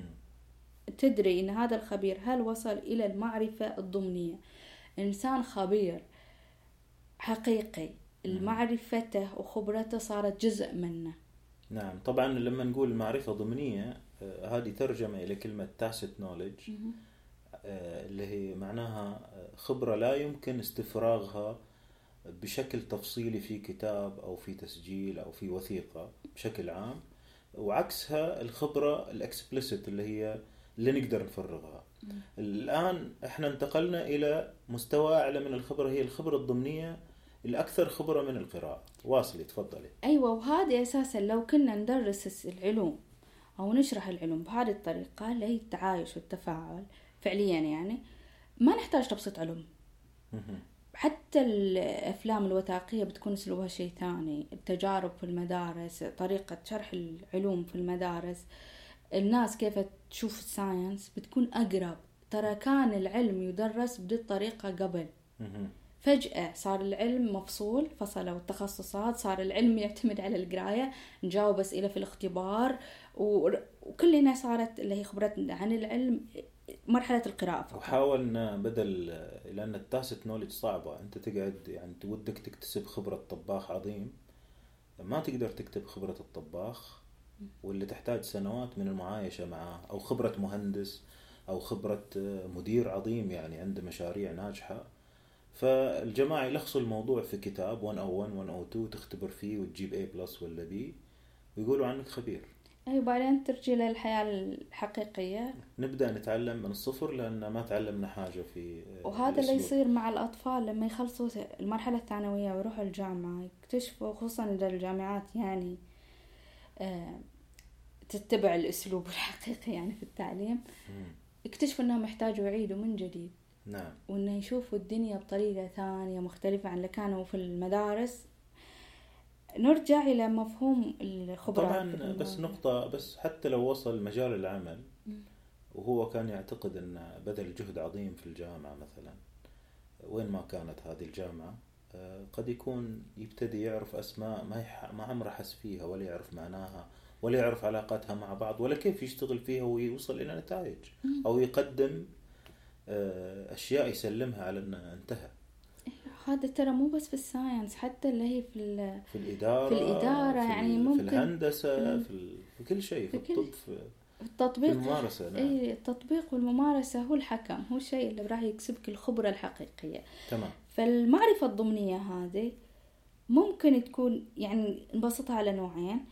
Speaker 2: تدري إن هذا الخبير هل وصل إلى المعرفة الضمنية. إنسان خبير. حقيقي معرفته وخبرته صارت جزء منه.
Speaker 1: نعم طبعا لما نقول معرفة ضمنية آه، هذه ترجمة إلى كلمة tacit knowledge آه، اللي هي معناها آه، خبرة لا يمكن استفراغها بشكل تفصيلي في كتاب أو في تسجيل أو في وثيقة بشكل عام وعكسها الخبرة الاكسبلسيت اللي هي اللي نقدر نفرغها. الآن إحنا انتقلنا إلى مستوى أعلى من الخبرة هي الخبرة الضمنية الأكثر خبرة من القراءة. واصلي تفضلي.
Speaker 2: أيوه وهذه أساسا لو كنا ندرس العلوم أو نشرح العلوم بهذه الطريقة اللي هي التعايش والتفاعل فعليا يعني ما نحتاج تبسيط علوم. حتى الأفلام الوثائقية بتكون أسلوبها شيء ثاني. التجارب في المدارس طريقة شرح العلوم في المدارس الناس كيف تشوف الساينس بتكون أقرب. ترى كان العلم يدرس بهذه الطريقة قبل. فجأة صار العلم مفصول فصلوا التخصصات صار العلم يعتمد على القراية نجاوب أسئلة في الاختبار وكلنا صارت اللي هي خبرتنا عن العلم مرحلة القراءة فقط.
Speaker 1: وحاولنا بدل لأن ال tacit knowledge صعبة أنت تقعد يعني ودك تكتسب خبرة طباخ عظيم ما تقدر تكتسب خبرة الطباخ واللي تحتاج سنوات من المعايشة معاه أو خبرة مهندس أو خبرة مدير عظيم يعني عنده مشاريع ناجحة. فالجماعة يلخصوا الموضوع في كتاب 101 102 تختبر فيه وتجيب A plus ولا B ويقولوا عنك خبير
Speaker 2: أي وبعدين ترجي للحياة الحقيقية
Speaker 1: نبدأ نتعلم من الصفر لأن ما تعلمنا حاجة في
Speaker 2: وهذا اللي. يصير مع الأطفال لما يخلصوا المرحلة الثانوية ويروحوا الجامعة يكتشفوا خصوصا إذا الجامعات يعني آه، تتبع الأسلوب الحقيقي يعني في التعليم. يكتشفوا إنهم يحتاجوا يعيدوا من جديد
Speaker 1: نعم
Speaker 2: وإنه يشوفوا الدنيا بطريقة ثانية مختلفة عن اللي كانوا في المدارس نرجع إلى مفهوم الخبرات
Speaker 1: طبعا بس. نقطة بس حتى لو وصل مجال العمل. وهو كان يعتقد أنه بذل جهد عظيم في الجامعة مثلا وين ما كانت هذه الجامعة آه، قد يكون يبتدي يعرف أسماء ما يح... ما عمره حس فيها ولا يعرف معناها ولا يعرف علاقاتها مع بعض ولا كيف يشتغل فيها ويوصل إلى نتائج أو يقدم آه، أشياء يسلمها على أنها انتهى.
Speaker 2: هذا ترى مو بس في الساينس حتى اللي هي في ال-
Speaker 1: في الإدارة
Speaker 2: في الإدارة
Speaker 1: في
Speaker 2: يعني ممكن-
Speaker 1: في الهندسة
Speaker 2: مم.
Speaker 1: في, ال... في كل شيء في,
Speaker 2: في كل-
Speaker 1: الطب في, في
Speaker 2: التطبيق.
Speaker 1: الممارسة نعم.
Speaker 2: اي التطبيق والممارسة هو الحكم هو الشيء اللي راح يكسبك الخبرة الحقيقية.
Speaker 1: تمام.
Speaker 2: فالمعرفة الضمنية هذه ممكن تكون يعني نبسطها على نوعين.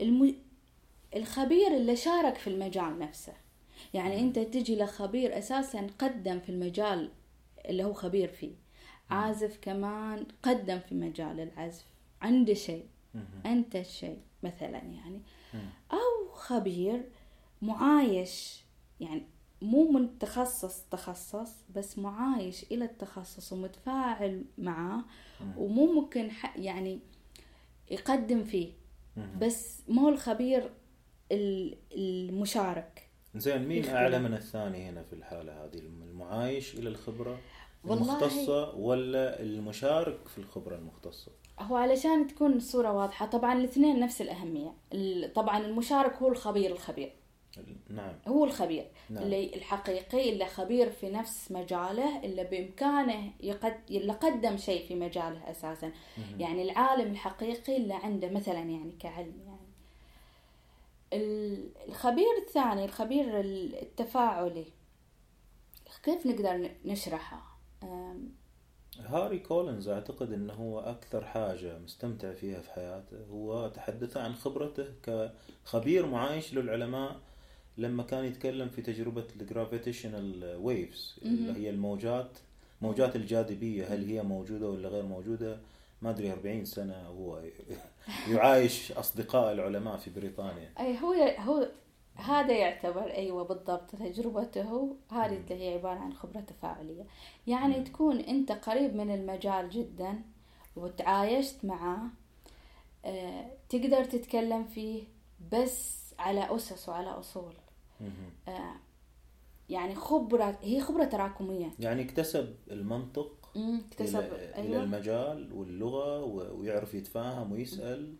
Speaker 2: الم... الخبير اللي شارك في المجال نفسه. يعني انت تجي لخبير أساسا قدم في المجال اللي هو خبير فيه عازف كمان قدم في مجال العزف عنده شيء. أنت شيء مثلا يعني. أو خبير معايش يعني مو من تخصص تخصص بس معايش إلى التخصص ومتفاعل معاه. ومو ممكن يعني يقدم فيه. بس مو الخبير ال- المشارك
Speaker 1: زين مين. أعلى من الثاني هنا في الحالة هذه؟ المعايش إلى
Speaker 2: الخبرة
Speaker 1: المختصة ولا المشارك في الخبرة المختصة؟
Speaker 2: هو علشان تكون الصورة واضحة طبعا الاثنين نفس الأهمية. ال- طبعا المشارك هو الخبير الخبير.
Speaker 1: نعم.
Speaker 2: هو الخبير.
Speaker 1: نعم.
Speaker 2: اللي الحقيقي اللي خبير في نفس مجاله اللي بإمكانه يقد... اللي قدم شيء في مجاله أساسا.
Speaker 1: مهم.
Speaker 2: يعني العالم الحقيقي اللي عنده مثلا يعني كعلم يعني. الخبير الثاني الخبير التفاعلي. كيف نقدر نشرحه؟
Speaker 1: هاري كولينز أعتقد إنه هو أكثر حاجة مستمتع فيها في حياته. هو تحدث عن خبرته كخبير معايش للعلماء لما كان يتكلم في تجربة ال gravitational waves اللي هي الموجات موجات الجاذبية هل هي موجودة ولا غير موجودة. ما أدري 40 سنة هو <laughs> يعايش أصدقاء العلماء في بريطانيا.
Speaker 2: أي هو هو هذا يعتبر أيوة بالضبط تجربته هذه اللي هي عبارة عن خبرة تفاعلية. يعني
Speaker 1: مم.
Speaker 2: تكون أنت قريب من المجال جدا وتعايشت معاه آه، تقدر تتكلم فيه بس على أسس وعلى
Speaker 1: مهم.
Speaker 2: آه، يعني خبرة هي خبرة تراكمية.
Speaker 1: يعني اكتسب المنطق
Speaker 2: اكتسب
Speaker 1: إلى,
Speaker 2: أيوة
Speaker 1: المجال واللغة و- ويعرف يتفاهم ويسأل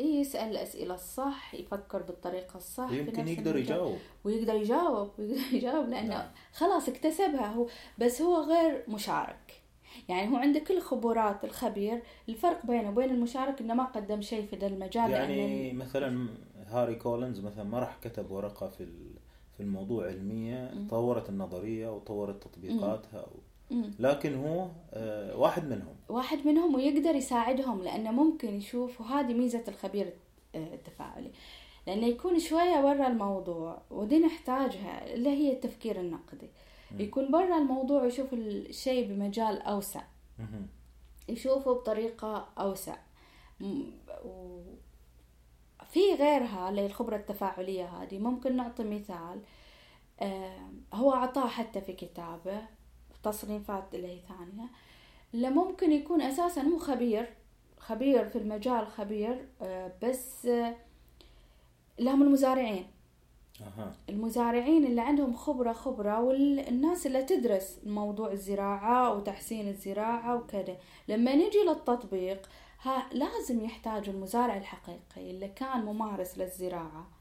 Speaker 2: إيه يسأل الأسئلة الصح يفكر بالطريقة الصح
Speaker 1: يمكن يقدر
Speaker 2: المجال.
Speaker 1: يجاوب
Speaker 2: ويقدر يجاوب ويقدر <laughs> يجاوب لأنه
Speaker 1: نعم.
Speaker 2: خلاص اكتسبها هو بس هو غير مشارك يعني هو عنده كل خبرات الخبير الفرق بينه وبين المشارك إنه ما قدم شيء في ذا المجال
Speaker 1: يعني
Speaker 2: لأن
Speaker 1: مثلا هاري كولينز مثلا ما راح كتب ورقة في في الموضوع علمية
Speaker 2: مم.
Speaker 1: طورت النظرية وطورت تطبيقاتها. لكن هو آه، واحد منهم.
Speaker 2: واحد منهم ويقدر يساعدهم لأنه ممكن يشوف وهذه ميزة الخبير آه، التفاعلي لأنه يكون شوية برا الموضوع ودي نحتاجها اللي هي التفكير النقدي. يكون برا الموضوع ويشوف الشيء بمجال أوسع. يشوفوا بطريقة أوسع. و- في غيرها الخبرة التفاعلية هذه ممكن نعطي مثال. آم، هو أعطاه حتى في كتابه. تصنيفات اللي هي ثانية. اللي ممكن يكون أساسا هو خبير خبير في المجال خبير آه، بس آه، لهم المزارعين.
Speaker 1: أها.
Speaker 2: المزارعين اللي عندهم خبرة خبرة والناس اللي تدرس موضوع الزراعة وتحسين الزراعة وكذا. لما نجي للتطبيق ها لازم يحتاج المزارع الحقيقي اللي كان ممارس للزراعة.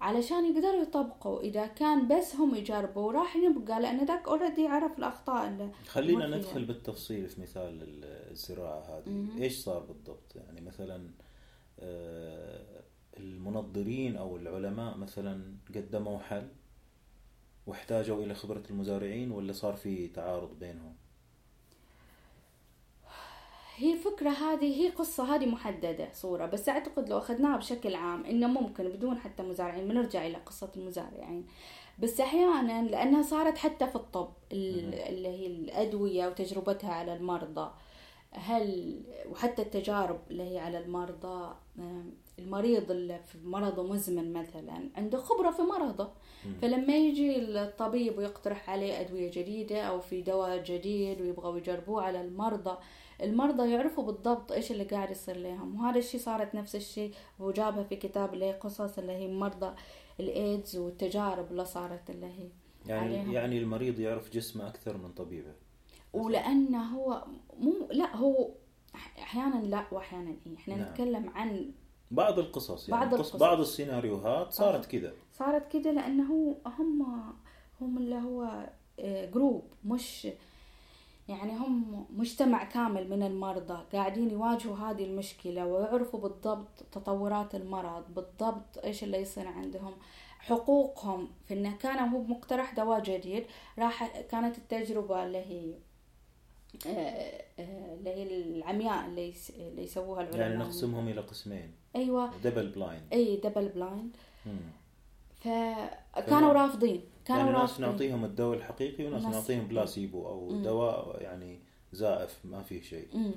Speaker 2: علشان يقدروا يطبقوا إذا كان بس هم يجربوا راح يبقى لأن ذاك اوريدي عرف الأخطاء اللي
Speaker 1: خلينا
Speaker 2: فيها.
Speaker 1: ندخل بالتفصيل في مثال ال- الزراعة هذه
Speaker 2: مهم.
Speaker 1: إيش صار بالضبط يعني مثلا آه، المنظرين أو العلماء مثلا قدموا حل واحتاجوا إلى خبرة المزارعين ولا صار في تعارض بينهم
Speaker 2: هي فكرة هذه هي قصة هذه محددة صورة بس أعتقد لو أخذناها بشكل عام إنه ممكن بدون حتى مزارعين بنرجع إلى قصة المزارعين. بس أحيانا لأنها صارت حتى في الطب ال- اللي هي الأدوية وتجربتها على المرضى. هل وحتى التجارب اللي هي على المرضى المريض اللي في مرضه مزمن مثلا عنده خبرة في مرضه. فلما يجي الطبيب ويقترح عليه أدوية جديدة أو في دواء جديد ويبغوا يجربوه على المرضى المرضى يعرفوا بالضبط إيش اللي قاعد يصير لهم وهذا الشيء صارت نفس الشيء وجابها في كتاب اللي هي قصص اللي هي مرضى الإيدز والتجارب اللي صارت اللي هي
Speaker 1: يعني
Speaker 2: عليهم.
Speaker 1: يعني المريض يعرف جسمه أكثر من طبيبه
Speaker 2: ولأنه هو مو لا هو أحيانا لا وأحيانا إيه إحنا
Speaker 1: نعم.
Speaker 2: نتكلم عن
Speaker 1: بعض القصص يعني
Speaker 2: بعض القصص.
Speaker 1: بعض السيناريوهات صارت
Speaker 2: آه.
Speaker 1: كذا
Speaker 2: صارت كده لأنه هم هم اللي هو آه، group مش يعني هم مجتمع كامل من المرضى قاعدين يواجهوا هذه المشكلة ويعرفوا بالضبط تطورات المرض بالضبط إيش اللي يصير عندهم. حقوقهم في إنه كان هو مقترح دواء جديد راح كانت التجربة اللي هي آه، آه، اللي هي العمياء اللي اللي يسووها العلماء.
Speaker 1: يعني نقسمهم إلى قسمين. أيوه. double
Speaker 2: blind إي double
Speaker 1: blind.
Speaker 2: فكانوا رافضين. كانوا
Speaker 1: يعني ناس نعطيهم الدواء الحقيقي وناس
Speaker 2: ناس-
Speaker 1: نعطيهم بلاسيبو أو
Speaker 2: مم.
Speaker 1: دواء يعني زائف ما فيه شيء
Speaker 2: مم.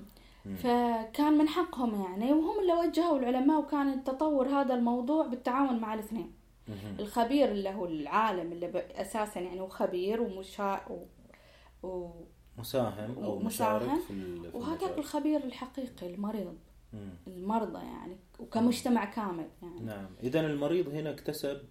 Speaker 1: مم.
Speaker 2: فكان من حقهم يعني وهم اللي وجهوا العلماء وكان تطور هذا الموضوع بالتعاون مع الاثنين
Speaker 1: مهم.
Speaker 2: الخبير اللي هو العالم اللي أساسا يعني هو خبير ومشا و... و...
Speaker 1: مساهم أو
Speaker 2: ومساهم.
Speaker 1: مشارك في
Speaker 2: وهذاك. الخبير الحقيقي المريض
Speaker 1: مم.
Speaker 2: المرضى يعني وكمجتمع كامل يعني
Speaker 1: نعم اذا المريض هنا اكتسب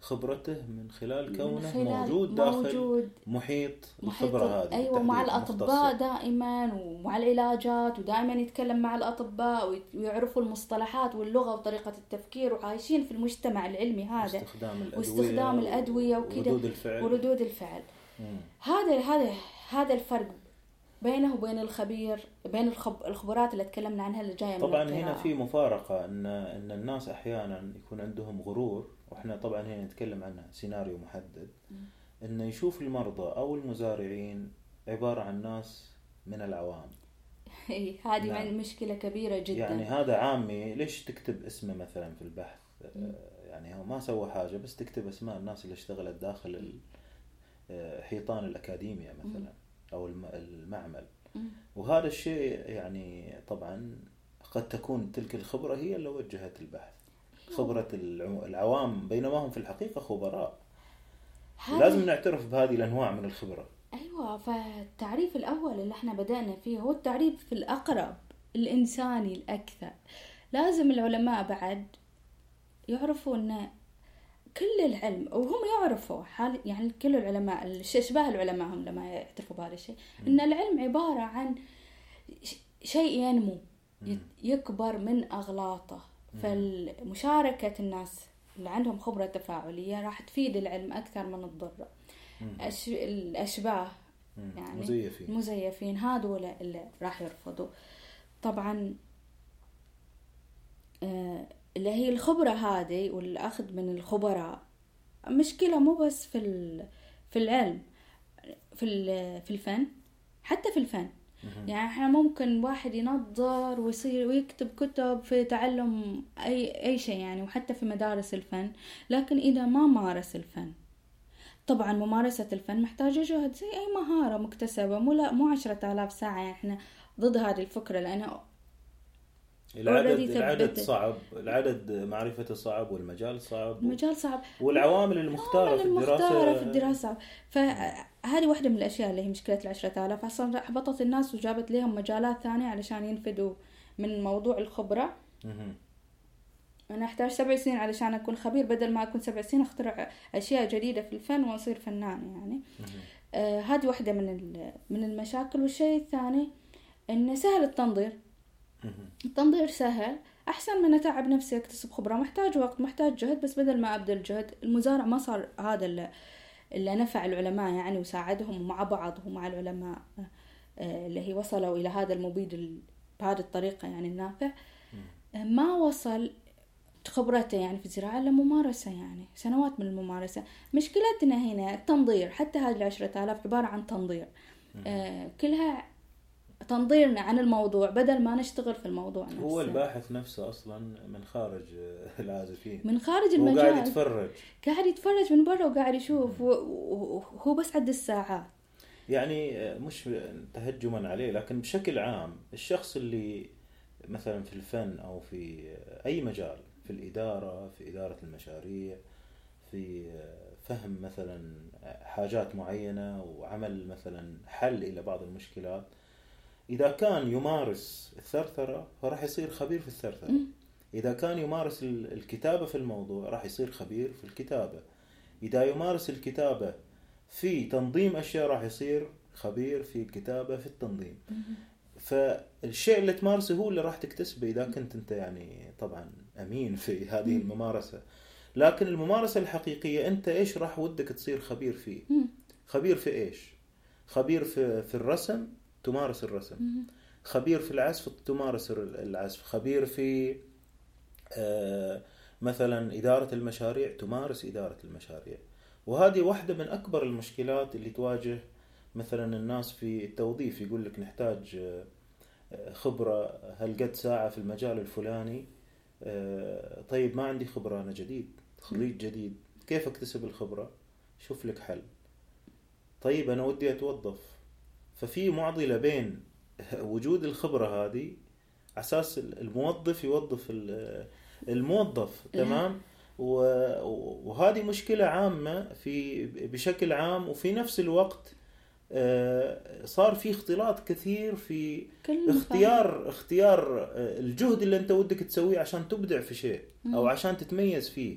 Speaker 1: خبرته من خلال
Speaker 2: من
Speaker 1: كونه
Speaker 2: خلال
Speaker 1: موجود داخل
Speaker 2: موجود
Speaker 1: محيط الخبرة هذه
Speaker 2: أيوه مع
Speaker 1: الأطباء.
Speaker 2: دائما ومع العلاجات ودائما يتكلم مع الأطباء ويعرفوا المصطلحات واللغة وطريقة التفكير وعايشين في المجتمع العلمي هذا
Speaker 1: واستخدام الأدوية
Speaker 2: واستخدام الأدوية وكده.
Speaker 1: وردود الفعل
Speaker 2: وردود الفعل
Speaker 1: مم.
Speaker 2: هذا هذا هذا الفرق بينه وبين الخبير بين الخب... الخبرات اللي تكلمنا عنها اللي جاية من
Speaker 1: طبعا هنا
Speaker 2: القراءة.
Speaker 1: في مفارقة ان إن الناس أحيانا يكون عندهم غرور وإحنا طبعا هنا نتكلم عن سيناريو محدد إنه يشوف المرضى أو المزارعين عبارة عن ناس من العوام. <laughs>
Speaker 2: إيه، هذه
Speaker 1: نعم.
Speaker 2: مشكلة كبيرة جدا.
Speaker 1: يعني هذا عامي ليش تكتب اسمه مثلا في البحث؟ آه، يعني هو ما سوى حاجة بس تكتب اسماء الناس اللي اشتغلت داخل آه، حيطان الأكاديمية مثلا أو الم- المعمل.
Speaker 2: مم.
Speaker 1: وهذا الشيء يعني طبعا قد تكون تلك الخبرة هي اللي وجهت البحث. العو- العوام بينما هم في الحقيقة خبراء. لازم نعترف بهذه الأنواع من الخبرة.
Speaker 2: أيوه فالتعريف الأول اللي إحنا بدأنا فيه هو التعريف الأقرب الإنساني الأكثر. لازم العلماء بعد يعرفوا إن كل العلم وهم يعرفوا حال يعني كل العلماء اشباه العلماء هم لما يعترفوا بهذا الشيء إن العلم عبارة عن شيء ينمو يكبر من أغلاطه. فمشاركه الناس اللي عندهم خبرة تفاعلية راح تفيد العلم أكثر من تضره أش... الأشباه
Speaker 1: مم.
Speaker 2: يعني
Speaker 1: مزيفين.
Speaker 2: المزيفين هذول اللي راح يرفضوا. طبعا آه، اللي هي الخبرة هذه والأخذ من الخبراء مشكلة مو بس في ال- في العلم في ال- في الفن حتى في الفن. يعني إحنا ممكن واحد ينظر ويصير ويكتب كتب في تعلم أي أي شيء يعني وحتى في مدارس الفن. لكن إذا ما مارس الفن طبعا ممارسة الفن محتاجة جهد زي أي مهارة مكتسبة مو لا مو عشرة آلاف ساعة يعني إحنا ضد هذه الفكرة لأنها
Speaker 1: العدد العدد. صعب العدد معرفته صعب والمجال صعب
Speaker 2: المجال صعب.
Speaker 1: والعوامل المختارة في
Speaker 2: المختارة
Speaker 1: الدراسة
Speaker 2: في الدراسة صعب. فهذه واحدة من الأشياء اللي هي مشكلة العشرة آلاف. أصلا أحبطت الناس وجابت لهم مجالات ثانية علشان ينفدوا من موضوع الخبرة. أنا أحتاج سبع سنين علشان أكون خبير. بدل ما أكون سبع سنين أخترع أشياء جديدة في الفن وأصير فنان يعني. آه هذه واحدة من ال- من المشاكل. والشيء الثاني إنه سهل التنظير. التنظير سهل. أحسن من أتعب نفسي أكتسب خبرة. محتاج وقت محتاج جهد. بس بدل ما أبذل جهد المزارع ما صار هذا اللي, نفع العلماء يعني وساعدهم ومع بعض ومع العلماء آه، اللي هي وصلوا إلى هذا المبيد ال- بهذه الطريقة يعني النافع. ما وصل خبرته يعني في الزراعة إلا ممارسة يعني سنوات من الممارسة. مشكلتنا هنا التنظير حتى هذه العشرة آلاف عبارة عن تنظير. آه، كلها تنظيرنا عن الموضوع بدل ما نشتغل في الموضوع نفسه.
Speaker 1: هو الباحث نفسه أصلا من خارج العازفين.
Speaker 2: من خارج
Speaker 1: هو
Speaker 2: المجال.
Speaker 1: قاعد يتفرج.
Speaker 2: قاعد يتفرج من برا وقاعد يشوف. وهو بس عد الساعات.
Speaker 1: يعني مش تهجما عليه لكن بشكل عام الشخص اللي مثلا في الفن أو في أي مجال في الإدارة في إدارة المشاريع في فهم مثلا حاجات معينة وعمل مثلا حل إلى بعض المشكلات إذا كان يمارس الثرثرة فراح يصير خبير في
Speaker 2: الثرثرة.
Speaker 1: إذا كان يمارس ال- الكتابة في الموضوع راح يصير خبير في الكتابة. إذا يمارس الكتابة في تنظيم أشياء راح يصير خبير في الكتابة في التنظيم. فالشيء اللي تمارسه هو اللي راح تكتسبه إذا كنت أنت يعني طبعا أمين في هذه
Speaker 2: مم.
Speaker 1: الممارسة. لكن الممارسة الحقيقية أنت إيش راح ودك تصير خبير فيه. خبير في إيش؟ خبير في في الرسم تمارس الرسم.
Speaker 2: مم.
Speaker 1: خبير في العزف تمارس العزف. خبير في آه، مثلا إدارة المشاريع تمارس إدارة المشاريع. وهذه واحدة من أكبر المشكلات اللي تواجه مثلا الناس في التوظيف. يقول لك نحتاج آه، خبرة. هالقد ساعة في المجال الفلاني؟ آه، طيب ما عندي خبرة أنا جديد خريج جديد. كيف أكتسب الخبرة؟ شوف لك حل. طيب أنا ودي أتوظف. ففي معضلة بين وجود الخبرة هذه أساس الموظف يوظف ال- الموظف
Speaker 2: لا.
Speaker 1: تمام وهذه مشكلة عامة في بشكل عام وفي نفس الوقت آه، صار في اختلاط كثير في. اختيار اختيار آه، الجهد اللي انت ودك تسويه عشان تبدع في شيء
Speaker 2: أو.
Speaker 1: عشان تتميز فيه.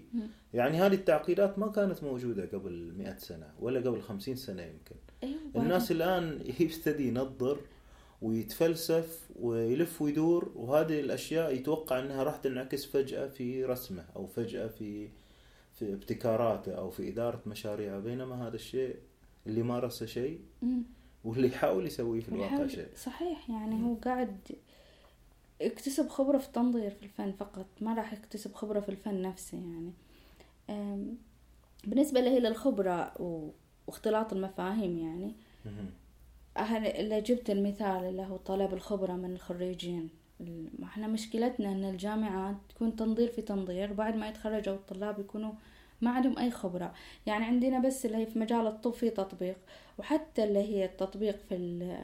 Speaker 1: يعني هذه التعقيدات ما كانت موجودة قبل 100 سنة ولا قبل 50 سنة يمكن
Speaker 2: أيوة
Speaker 1: الناس الآن <laughs> يبتدي ينظر ويتفلسف ويلف ويدور وهذه الأشياء يتوقع أنها راح تنعكس فجأة في رسمه أو فجأة في في ابتكاراته أو في إدارة مشاريعه بينما هذا الشيء اللي مارسه شيء. واللي يحاول يسويه في الواقع شيء.
Speaker 2: صحيح يعني هو قاعد يكتسب خبرة في التنظير في الفن فقط ما راح يكتسب خبرة في الفن نفسه يعني. بالنسبة له للخبرة و- واختلاط المفاهيم يعني. اللي جبت المثال اللي هو طلب الخبرة من الخريجين. ما إحنا مشكلتنا إن الجامعات تكون تنظير في تنظير بعد ما يتخرجوا الطلاب يكونوا ما عندهم أي خبرة. يعني عندنا بس اللي هي في مجال الطب في تطبيق وحتى اللي هي التطبيق في ال-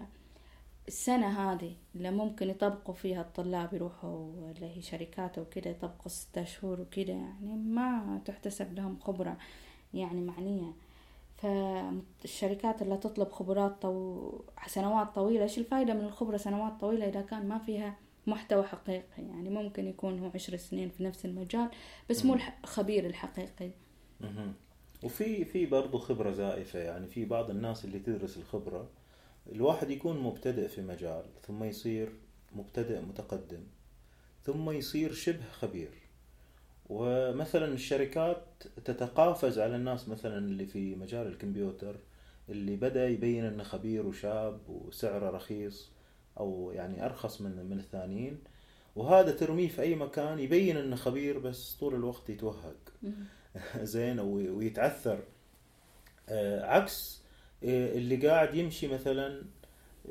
Speaker 2: السنة هذه اللي ممكن يطبقوا فيها الطلاب يروحوا اللي هي شركات وكده يطبقوا ستة شهور وكده يعني ما تحتسب لهم خبرة يعني معنية. فالشركات اللي تطلب خبرات طو... سنوات طويلة إيش الفايدة من الخبرة سنوات طويلة؟ إذا كان ما فيها محتوى حقيقي يعني ممكن يكون هو عشر سنين في نفس المجال بس مو الخبير الحقيقي.
Speaker 1: وفي في برضه خبرة زائفة يعني في بعض الناس اللي تدرس الخبرة الواحد يكون مبتدئ في مجال ثم يصير مبتدئ متقدم ثم يصير شبه خبير. ومثلا الشركات تتقافز على الناس مثلا اللي في مجال الكمبيوتر اللي بدأ يبين إنه خبير وشاب وسعره رخيص أو يعني أرخص من من الثانيين. وهذا ترميه في أي مكان يبين إنه خبير بس طول الوقت يتوهق. <laughs> زين وي- ويتعثر. آه، عكس آه، اللي قاعد يمشي مثلا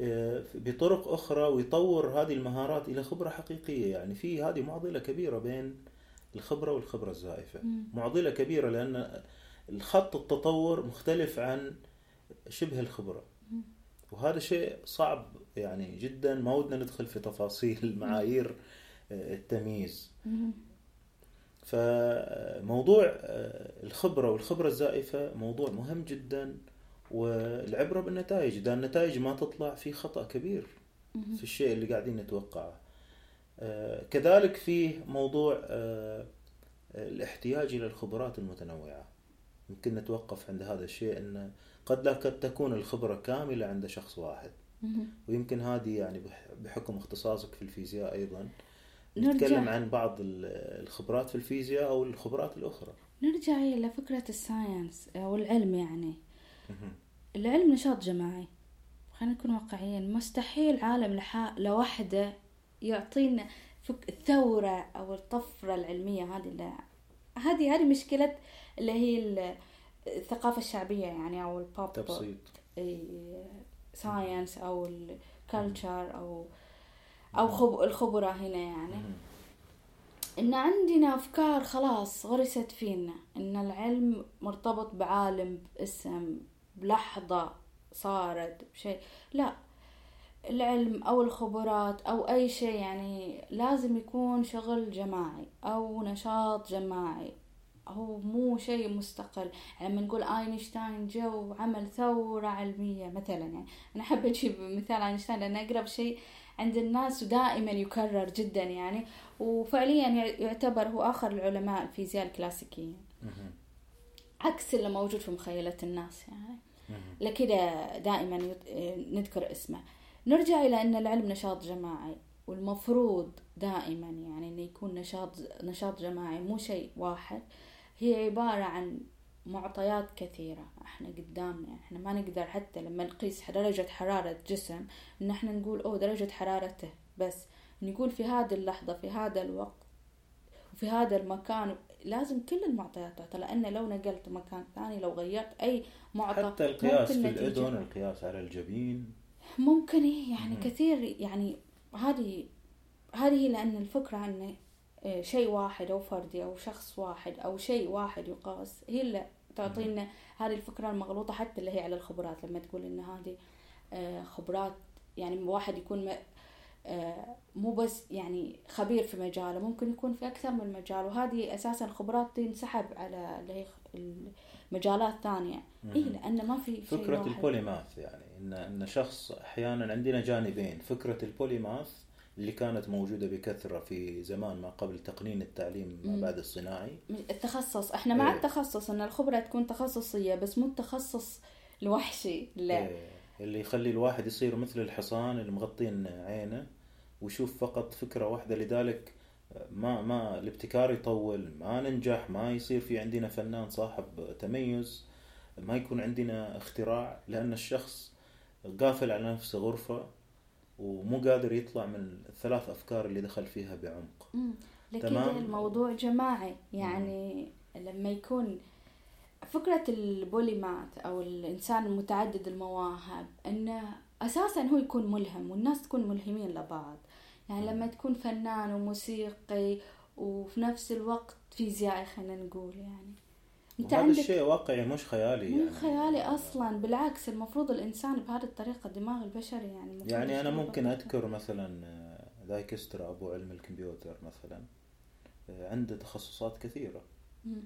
Speaker 1: آه، بطرق أخرى ويطور هذه المهارات إلى خبرة حقيقية. يعني في هذه معضلة كبيرة بين الخبرة والخبرة الزائفة
Speaker 2: مم.
Speaker 1: معضلة كبيرة لأن الخط التطور مختلف عن شبه الخبرة
Speaker 2: مم.
Speaker 1: وهذا شيء صعب يعني جدا ما ودنا ندخل في تفاصيل <laughs> معايير آه، التمييز. فموضوع آه، الخبرة والخبرة الزائفة موضوع مهم جدا والعبرة بالنتائج إذا النتائج ما تطلع في خطأ كبير. في الشيء اللي قاعدين نتوقعه كذلك في موضوع آه، الاحتياج إلى الخبرات المتنوعة يمكن نتوقف عند هذا الشيء أن قد لا قد تكون الخبرة كاملة عند شخص واحد. ويمكن هذه يعني بح- بحكم اختصاصك في الفيزياء
Speaker 2: نرجع.
Speaker 1: نتكلم عن بعض ال- الخبرات في الفيزياء أو الخبرات الأخرى
Speaker 2: نرجع إلى فكرة الساينس أو العلم يعني. العلم نشاط جماعي خلينا نكون واقعيين مستحيل عالم. لوحده يعطينا فك... الثورة أو الطفرة العلمية هذه اللي... هذه هذه مشكلة اللي هي ال- الثقافة الشعبية يعني أو البوب
Speaker 1: تبسيط.
Speaker 2: science أو ال... culture أو أو خب الخبرة هنا يعني. إن عندنا أفكار خلاص غرست فينا. إن العلم مرتبط بعالم باسم بلحظة صارت بشيء. لا. العلم أو الخبرات أو أي شيء يعني لازم يكون شغل جماعي أو نشاط جماعي. هو مو شيء مستقل. يعني لما نقول آينشتاين جا وعمل ثورة علمية مثلا يعني أنا أحب أجيب مثال آينشتاين لأنه أقرب شيء عند الناس ودائما يكرر جدا يعني. وفعليا يعتبر هو آخر العلماء الفيزياء الكلاسيكيين. عكس اللي موجود في مخيلة الناس يعني. لكذا دائما نذكر اسمه. نرجع إلى أن العلم نشاط جماعي والمفروض دائما يعني أنه يكون نشاط نشاط جماعي مو شيء واحد. هي عبارة عن معطيات كثيرة. إحنا قدامنا إحنا ما نقدر حتى لما نقيس درجة حرارة جسم إن إحنا نقول أوه درجة حرارته بس نقول في هذه اللحظة في هذا الوقت وفي هذا المكان لازم كل المعطيات تعطى لأن لو نقلت مكان ثاني لو غيرت أي معطى
Speaker 1: حتى القياس في الأذن القياس على الجبين
Speaker 2: ممكن إيه يعني
Speaker 1: مم.
Speaker 2: كثير يعني هذه هذه لأن الفكرة أن آه، شيء واحد أو فردي أو شخص واحد أو شيء واحد يقاس هي اللي تعطينا هذه الفكرة المغلوطة حتى اللي هي على الخبرات لما تقول إن هذه آه، خبرات يعني واحد يكون آه، مو بس يعني خبير في مجاله ممكن يكون في أكثر من مجال وهذه أساسا الخبرات تنسحب على اللي هي المجالات ثانية. إيه لأن ما في واحد.
Speaker 1: البوليماث يعني ان إن شخص أحيانا عندنا جانبين. فكرة البوليماث اللي كانت موجودة بكثرة في زمان ما قبل تقنين التعليم ما. بعد الصناعي.
Speaker 2: التخصص. إحنا مع
Speaker 1: إيه.
Speaker 2: التخصص إن الخبرة تكون تخصصية بس مو التخصص الوحشي لا.
Speaker 1: إيه، اللي يخلي الواحد يصير مثل الحصان اللي مغطين عينه ويشوف فقط فكرة واحدة. لذلك ما ما الابتكار يطول ما ننجح ما يصير في عندنا فنان صاحب تميز ما يكون عندنا اختراع لأن الشخص قافل على نفسه غرفة ومو قادر يطلع من الثلاث أفكار اللي دخل فيها بعمق
Speaker 2: مم. لكذا
Speaker 1: تمام.
Speaker 2: الموضوع جماعي يعني لما يكون فكرة البوليمات أو الإنسان المتعدد المواهب أنه أساسا هو يكون ملهم والناس تكون ملهمين لبعض يعني لما تكون فنان وموسيقي وفي نفس الوقت فيزيائي خلينا نقول يعني. أنت
Speaker 1: وهذا
Speaker 2: عندك
Speaker 1: الشيء واقعي مش خيالي
Speaker 2: مو
Speaker 1: يعني.
Speaker 2: خيالي أصلا بالعكس المفروض الإنسان بهذه الطريقة الدماغ البشري يعني
Speaker 1: يعني
Speaker 2: يشوف
Speaker 1: ممكن. أذكر مثلا آه، دايكسترا أبو علم الكمبيوتر مثلا آه، عنده تخصصات كثيرة.
Speaker 2: مم.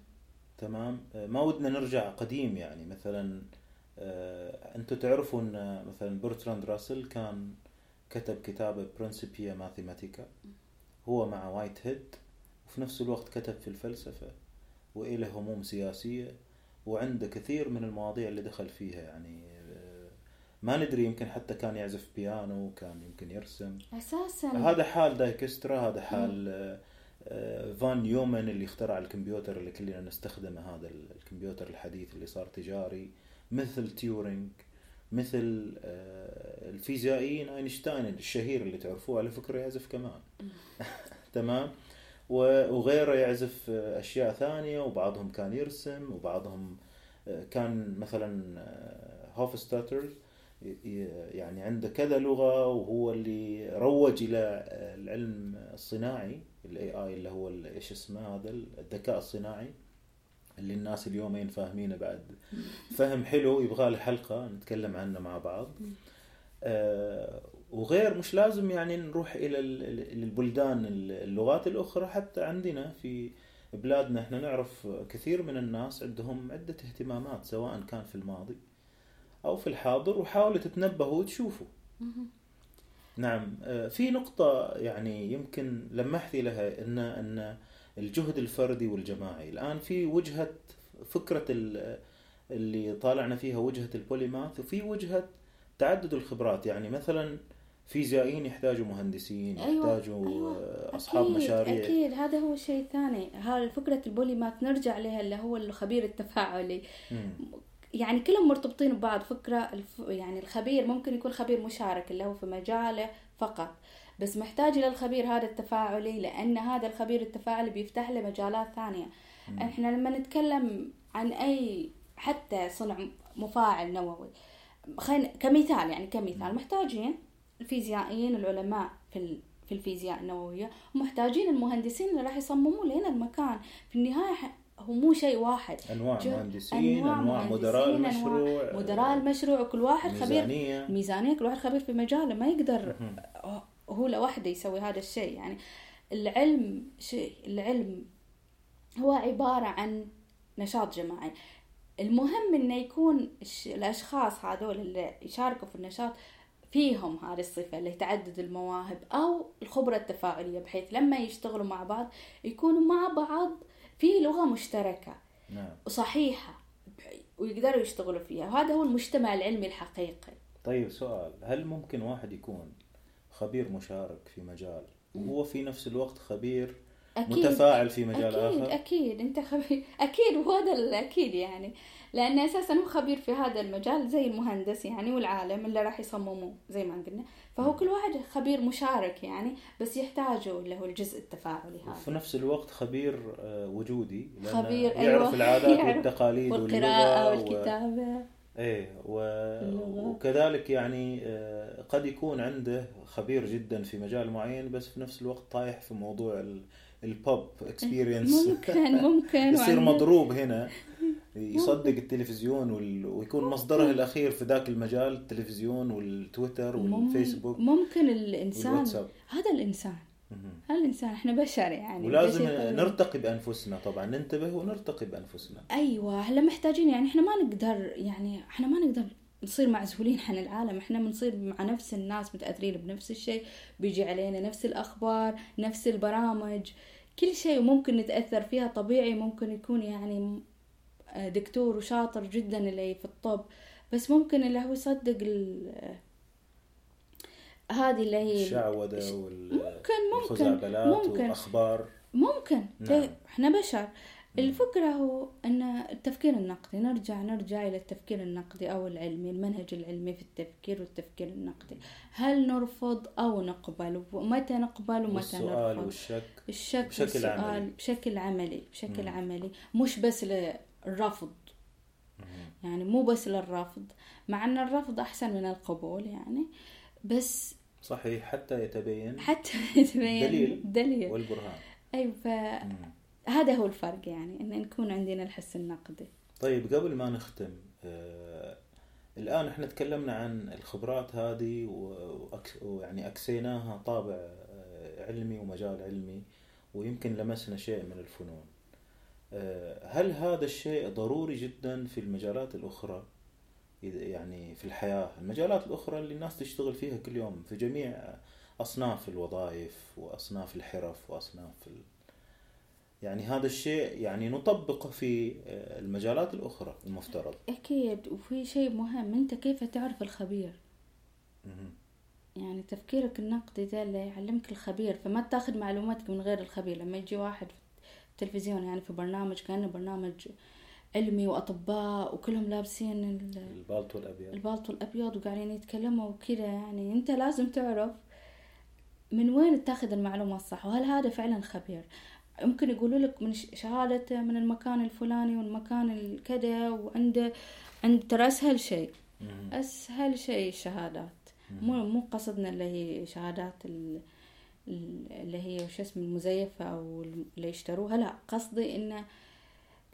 Speaker 1: تمام؟ آه، ما ودنا نرجع قديم يعني. مثلا آه، أنتوا تعرفوا أن مثلا برتراند راسل كان كتب كتابه Principia Mathematica هو مع وايت هيد وفي نفس الوقت كتب في الفلسفة وإله هموم سياسية وعنده كثير من المواضيع اللي دخل فيها يعني آه، ما ندري يمكن حتى كان يعزف بيانو كان يمكن يرسم.
Speaker 2: أساسا.
Speaker 1: هذا حال دايكسترا هذا حال آه، آه، فون نيومان اللي اخترع الكمبيوتر اللي كلنا نستخدمه هذا الكمبيوتر الحديث اللي صار تجاري مثل تيورينج مثل آه، الفيزيائيين أينشتاين الشهير اللي تعرفوه على فكرة يعزف كمان. <laughs> تمام؟ وغيره يعزف آه، أشياء ثانية وبعضهم كان يرسم وبعضهم آه، كان مثلا هوفستاتر يعني عنده كذا لغة وهو اللي روج إلى العلم الصناعي ال AI اللي هو إيش اسمه هذا الذكاء الصناعي. اللي الناس اليومين فاهمينه بعد. فهم حلو يبغى له حلقة نتكلم عنه مع بعض. آه، وغير مش لازم يعني نروح إلى ال- ال- البلدان اللغات الأخرى. حتى عندنا في بلادنا إحنا نعرف كثير من الناس عندهم عدة اهتمامات سواء كان في الماضي أو في الحاضر وحاولوا تتنبهوا وتشوفوا. نعم آه، في نقطة يعني يمكن لمحتي لها أن أن الجهد الفردي والجماعي. الآن في وجهة فكرة ال- اللي طالعنا فيها وجهة البوليماث وفي وجهة تعدد الخبرات. يعني مثلا فيزيائيين يحتاجوا مهندسين
Speaker 2: أيوة،
Speaker 1: يحتاجوا
Speaker 2: أيوة.
Speaker 1: آه، أصحاب
Speaker 2: أكيد
Speaker 1: مشاريع.
Speaker 2: أكيد. هذا هو شيء ثاني. هذا فكرة البوليمات نرجع لها اللي هو الخبير التفاعلي.
Speaker 1: مم.
Speaker 2: يعني كلهم مرتبطين ببعض. فكرة الف... يعني الخبير ممكن يكون خبير مشارك اللي هو في مجاله فقط. بس محتاج إلى الخبير هذا التفاعلي لأن هذا الخبير التفاعلي بيفتح له مجالات ثانية. إحنا لما نتكلم عن أي حتى صنع مفاعل نووي خلينا كمثال يعني كمثال محتاجين الفيزيائيين العلماء في ال- في الفيزياء النووية محتاجين المهندسين اللي راح يصمموا لنا المكان. في النهاية هو مو شيء واحد. أنواع
Speaker 1: مهندسين
Speaker 2: أنواع
Speaker 1: أنواع, مدراء
Speaker 2: أنواع
Speaker 1: المشروع
Speaker 2: مدراء المشروع وكل واحد خبير.
Speaker 1: ميزانية.
Speaker 2: ميزانية كل واحد خبير في مجاله ما يقدر. هو لوحده يسوي هذا الشيء. يعني العلم شيء العلم هو عبارة عن نشاط جماعي. المهم إنه يكون الش- الأشخاص هذول اللي يشاركوا في النشاط فيهم هذه الصفة اللي تعدد المواهب أو الخبرة التفاعلية بحيث لما يشتغلوا مع بعض يكونوا مع بعض في لغة مشتركة
Speaker 1: نعم.
Speaker 2: وصحيحة ويقدروا يشتغلوا فيها. وهذا هو المجتمع العلمي الحقيقي.
Speaker 1: طيب سؤال. هل ممكن واحد يكون خبير مشارك في مجال وهو في نفس الوقت خبير
Speaker 2: أكيد
Speaker 1: متفاعل في مجال
Speaker 2: أكيد
Speaker 1: آخر.
Speaker 2: أكيد أنت خبير. <laughs> أكيد وهذا الأكيد يعني. لأن أساسا هو خبير في هذا المجال زي المهندس يعني والعالم اللي راح يصمموه زي ما قلنا. فهو كل واحد خبير مشارك يعني بس يحتاجوا اللي هو الجزء التفاعلي هذا.
Speaker 1: نفس الوقت خبير آه، وجودي لأنه
Speaker 2: خبير
Speaker 1: يعرف
Speaker 2: أيوة
Speaker 1: العادات <laughs>
Speaker 2: يعرف
Speaker 1: والتقاليد
Speaker 2: والقراءة
Speaker 1: واللغة.
Speaker 2: والكتابة.
Speaker 1: إيه و... وكذلك يعني آه، قد يكون عنده خبير جدا في مجال معين بس في نفس الوقت طايح في موضوع ال- ال pop experience
Speaker 2: ممكن <laughs> ممكن
Speaker 1: يصير مضروب هنا يصدق التلفزيون وال... ويكون مصدره الأخير في ذاك المجال التلفزيون والتويتر والفيسبوك
Speaker 2: ممكن الإنسان.
Speaker 1: والواتساب.
Speaker 2: هذا الإنسان
Speaker 1: مهم.
Speaker 2: هذا الإنسان إحنا بشر يعني
Speaker 1: ولازم
Speaker 2: بشر.
Speaker 1: نرتقي بأنفسنا طبعا ننتبه ونرتقي بأنفسنا
Speaker 2: أيوه إحنا محتاجين يعني إحنا ما نقدر يعني إحنا ما نقدر نصير معزولين عن العالم إحنا بنصير مع نفس الناس متأثرين بنفس الشيء بيجي علينا نفس الأخبار نفس البرامج كل شيء ممكن نتأثر فيها طبيعي ممكن يكون يعني دكتور وشاطر جدا اللي في الطب بس ممكن اللي هو يصدق ال- هذه اللي هي
Speaker 1: الشعوذة وال...
Speaker 2: ممكن ممكن ممكن.
Speaker 1: واخبار
Speaker 2: ممكن.
Speaker 1: نعم.
Speaker 2: إحنا بشر. الفكرة هو أن التفكير النقدي نرجع نرجع إلى التفكير النقدي أو العلمي المنهج العلمي في التفكير والتفكير النقدي. هل نرفض أو نقبل؟ ومتى نقبل ومتى
Speaker 1: والسؤال
Speaker 2: نرفض؟
Speaker 1: والشك.
Speaker 2: الشك
Speaker 1: بشكل
Speaker 2: والسؤال
Speaker 1: عملي.
Speaker 2: بشكل عملي بشكل
Speaker 1: مم.
Speaker 2: عملي. مش بس للرفض. يعني مو بس للرفض. مع أن الرفض أحسن من القبول يعني. بس
Speaker 1: صحيح حتى يتبين
Speaker 2: حتى <laughs> يتبين
Speaker 1: دليل.
Speaker 2: دليل.
Speaker 1: والبرهان.
Speaker 2: أيوة فهذا هو الفرق يعني أن نكون عندنا الحس النقدي.
Speaker 1: طيب قبل ما نختم آه الآن إحنا تكلمنا عن الخبرات هذه ويعني أكسيناها طابع آه، علمي ومجال علمي ويمكن لمسنا شيء من الفنون. آه، هل هذا الشيء ضروري جدا في المجالات الأخرى؟ إذا- يعني في الحياة. المجالات الأخرى اللي الناس تشتغل فيها كل يوم في جميع أصناف الوظائف وأصناف الحرف وأصناف ال... يعني هذا الشيء يعني نطبقه في آه، المجالات الأخرى المفترض.
Speaker 2: أكيد وفي شيء مهم أنت كيف تعرف الخبير. يعني تفكيرك النقدي ده اللي يعلمك الخبير فما تاخذ معلوماتك من غير الخبير. لما يجي واحد في التلفزيون يعني في برنامج كأنه برنامج علمي وأطباء وكلهم لابسين ال-
Speaker 1: البالطو الأبيض
Speaker 2: البالطو الأبيض وقاعدين يتكلموا وكذا يعني. أنت لازم تعرف من وين تاخذ المعلومة الصح وهل هذا فعلا خبير؟ ممكن يقولوا لك من شهادته من المكان الفلاني والمكان الكذا وعنده عند ترى أسهل شيء. أسهل شيء الشهادات مو مو قصدنا اللي هي شهادات ال- ال- اللي هي وش اسمه المزيفة أو اللي يشتروها لا. قصدي إنه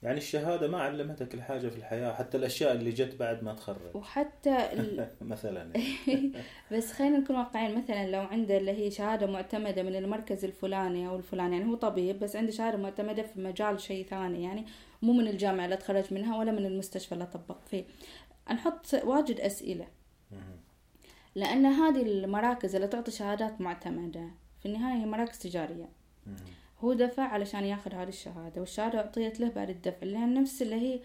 Speaker 1: يعني الشهادة ما علمتك الحاجة في الحياة حتى الأشياء اللي جت بعد ما تخرج
Speaker 2: وحتى ال... <laughs>
Speaker 1: مثلا. <laughs>
Speaker 2: بس خلينا نكون واقعيين مثلا لو عنده اللي هي شهادة معتمدة من المركز الفلاني أو الفلاني يعني هو طبيب بس عنده شهادة معتمدة في مجال شيء ثاني يعني مو من الجامعة اللي تخرج منها ولا من المستشفى اللي طبق فيه نحط واجد أسئلة
Speaker 1: مهم.
Speaker 2: لأن هذه المراكز اللي تعطي شهادات معتمدة في النهاية هي مراكز تجارية
Speaker 1: مهم.
Speaker 2: هو دفع علشان ياخذ هذه الشهادة والشهادة أعطيت له بعد الدفع لأن نفس اللي هي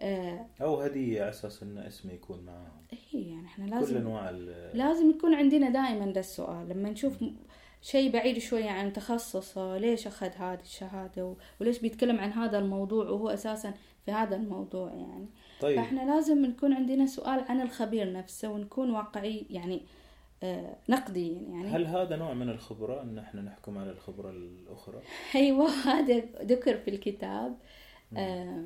Speaker 2: آه
Speaker 1: أو هدية على أساس إن اسمه يكون معاهم.
Speaker 2: هي يعني إحنا
Speaker 1: كل
Speaker 2: لازم
Speaker 1: أنواع ال-
Speaker 2: لازم يكون عندنا دائما ده السؤال لما نشوف م- شيء بعيد شوية عن تخصصه ليش أخذ هذه الشهادة وليش بيتكلم عن هذا الموضوع وهو أساسا في هذا الموضوع يعني.
Speaker 1: طيب.
Speaker 2: فإحنا لازم نكون عندنا سؤال عن الخبير نفسه ونكون واقعي يعني آه نقديين يعني.
Speaker 1: هل هذا نوع من الخبرة إن إحنا نحكم على الخبرة الأخرى؟
Speaker 2: أيوه <laughs> هذا ذكر في الكتاب. آه،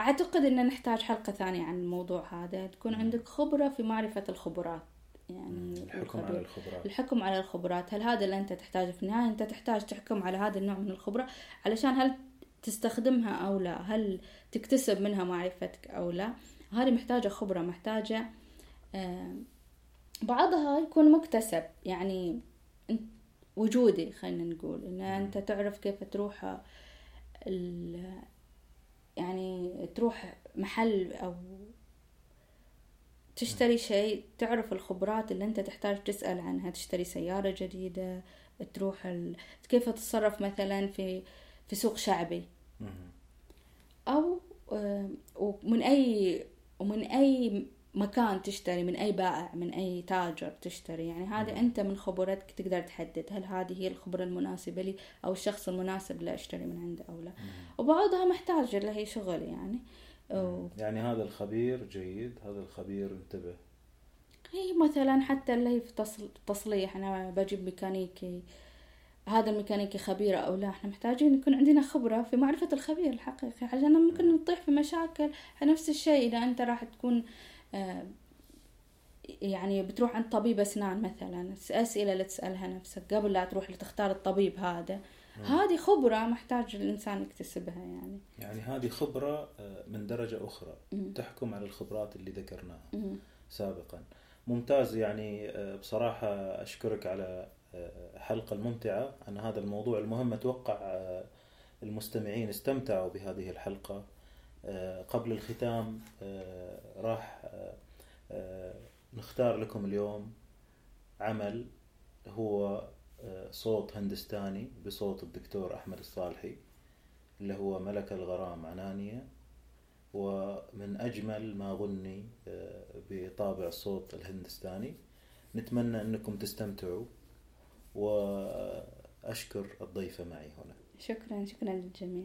Speaker 2: أعتقد أن نحتاج حلقة ثانية عن الموضوع هذا. تكون عندك خبرة في معرفة الخبرات. يعني
Speaker 1: الحكم على. الخبرات.
Speaker 2: الحكم على الخبرات. هل هذا اللي أنت تحتاجه في النهاية؟ أنت تحتاج تحكم على هذا النوع من الخبرة. علشان هل تستخدمها أو لا؟ هل تكتسب منها معرفتك أو لا؟ هذه محتاجة خبرة محتاجة آه، بعضها يكون مكتسب يعني وجودي خلينا نقول إن أنت تعرف كيف تروح ال- يعني تروح محل أو تشتري شيء تعرف الخبرات اللي أنت تحتاج تسأل عنها تشتري سيارة جديدة تروح ال... كيف تتصرف مثلا في في سوق شعبي. أو آه، ومن اي ومن أي مكان تشتري من أي بائع من أي تاجر تشتري. يعني هذا أنت من خبرتك تقدر تحدد هل هذه هي الخبرة المناسبة لي أو الشخص المناسب اللي أشتري من عنده أو لا. وبعضها محتاج اللي هي شغل يعني. و-
Speaker 1: يعني هذا الخبير جيد هذا الخبير انتبه.
Speaker 2: هي مثلا حتى اللي هي في تصل- تصليح أنا بجيب ميكانيكي هذا الميكانيكي خبير أو لا إحنا محتاجين يكون عندنا خبرة في معرفة الخبير الحقيقي عشان ممكن نطيح في مشاكل نفس الشيء إذا أنت راح تكون يعني بتروح عند طبيب أسنان مثلا أسئلة اللي تسالها نفسك قبل لا تروح لتختار الطبيب هذا. هذه خبرة محتاج الإنسان يكتسبها يعني.
Speaker 1: يعني هذه خبرة آه، من درجة أخرى
Speaker 2: مم.
Speaker 1: تحكم على الخبرات اللي ذكرناها
Speaker 2: مم.
Speaker 1: سابقا. ممتاز يعني آه، بصراحة أشكرك على آه، الحلقة الممتعة. عن هذا الموضوع المهم أتوقع آه، المستمعين استمتعوا بهذه الحلقة. آه، قبل الختام آه، راح آه، آه، نختار لكم اليوم عمل هو آه، صوت هندستاني بصوت الدكتور أحمد الصالحي اللي هو ملك الغرام عنانية ومن أجمل ما غني آه، بطابع الصوت الهندستاني. نتمنى أنكم تستمتعوا وأشكر الضيفة معي هنا.
Speaker 2: شكرا شكرا للجميع.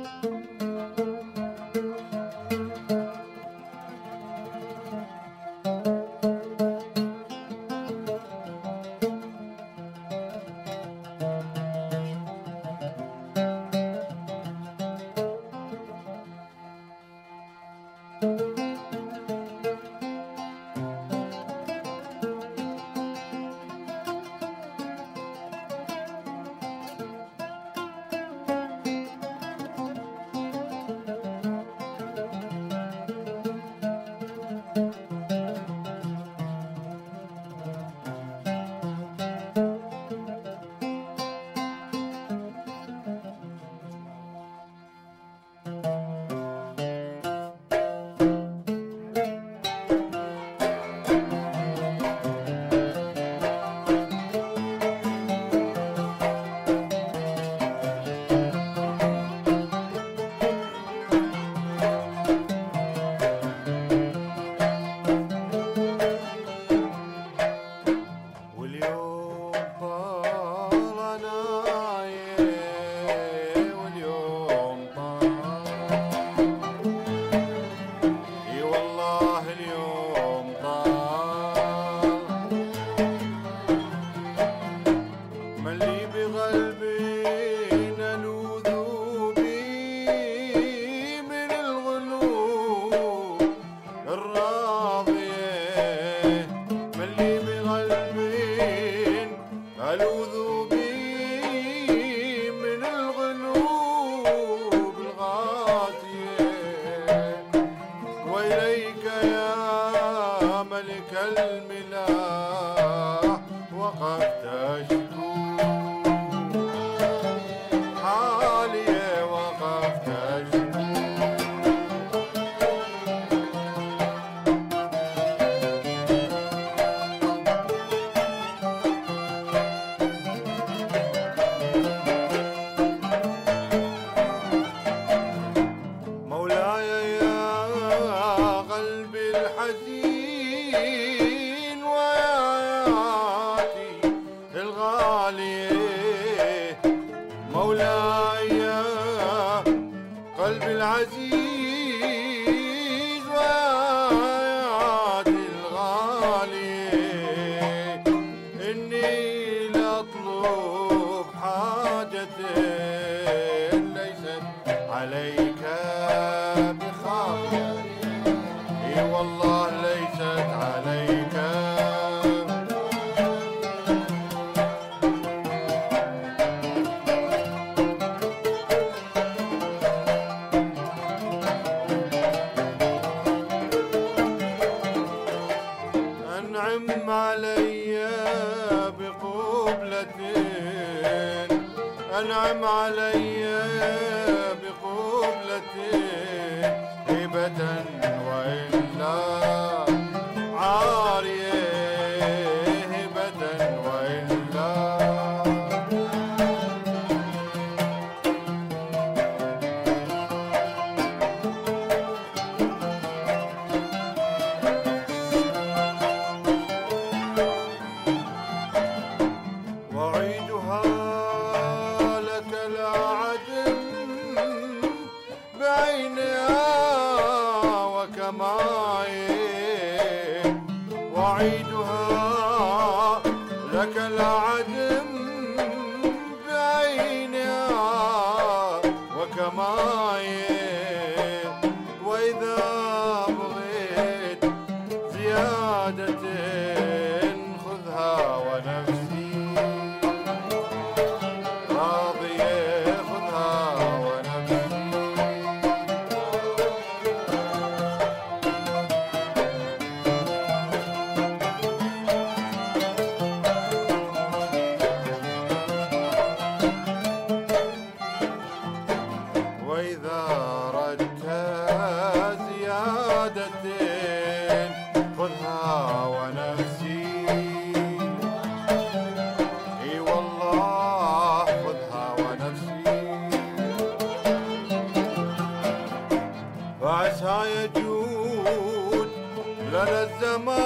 Speaker 3: لنا الزمان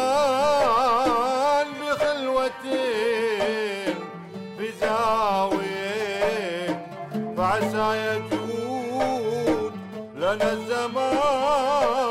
Speaker 3: بخلوة بزاوية فعسى يجود لنا الزمان.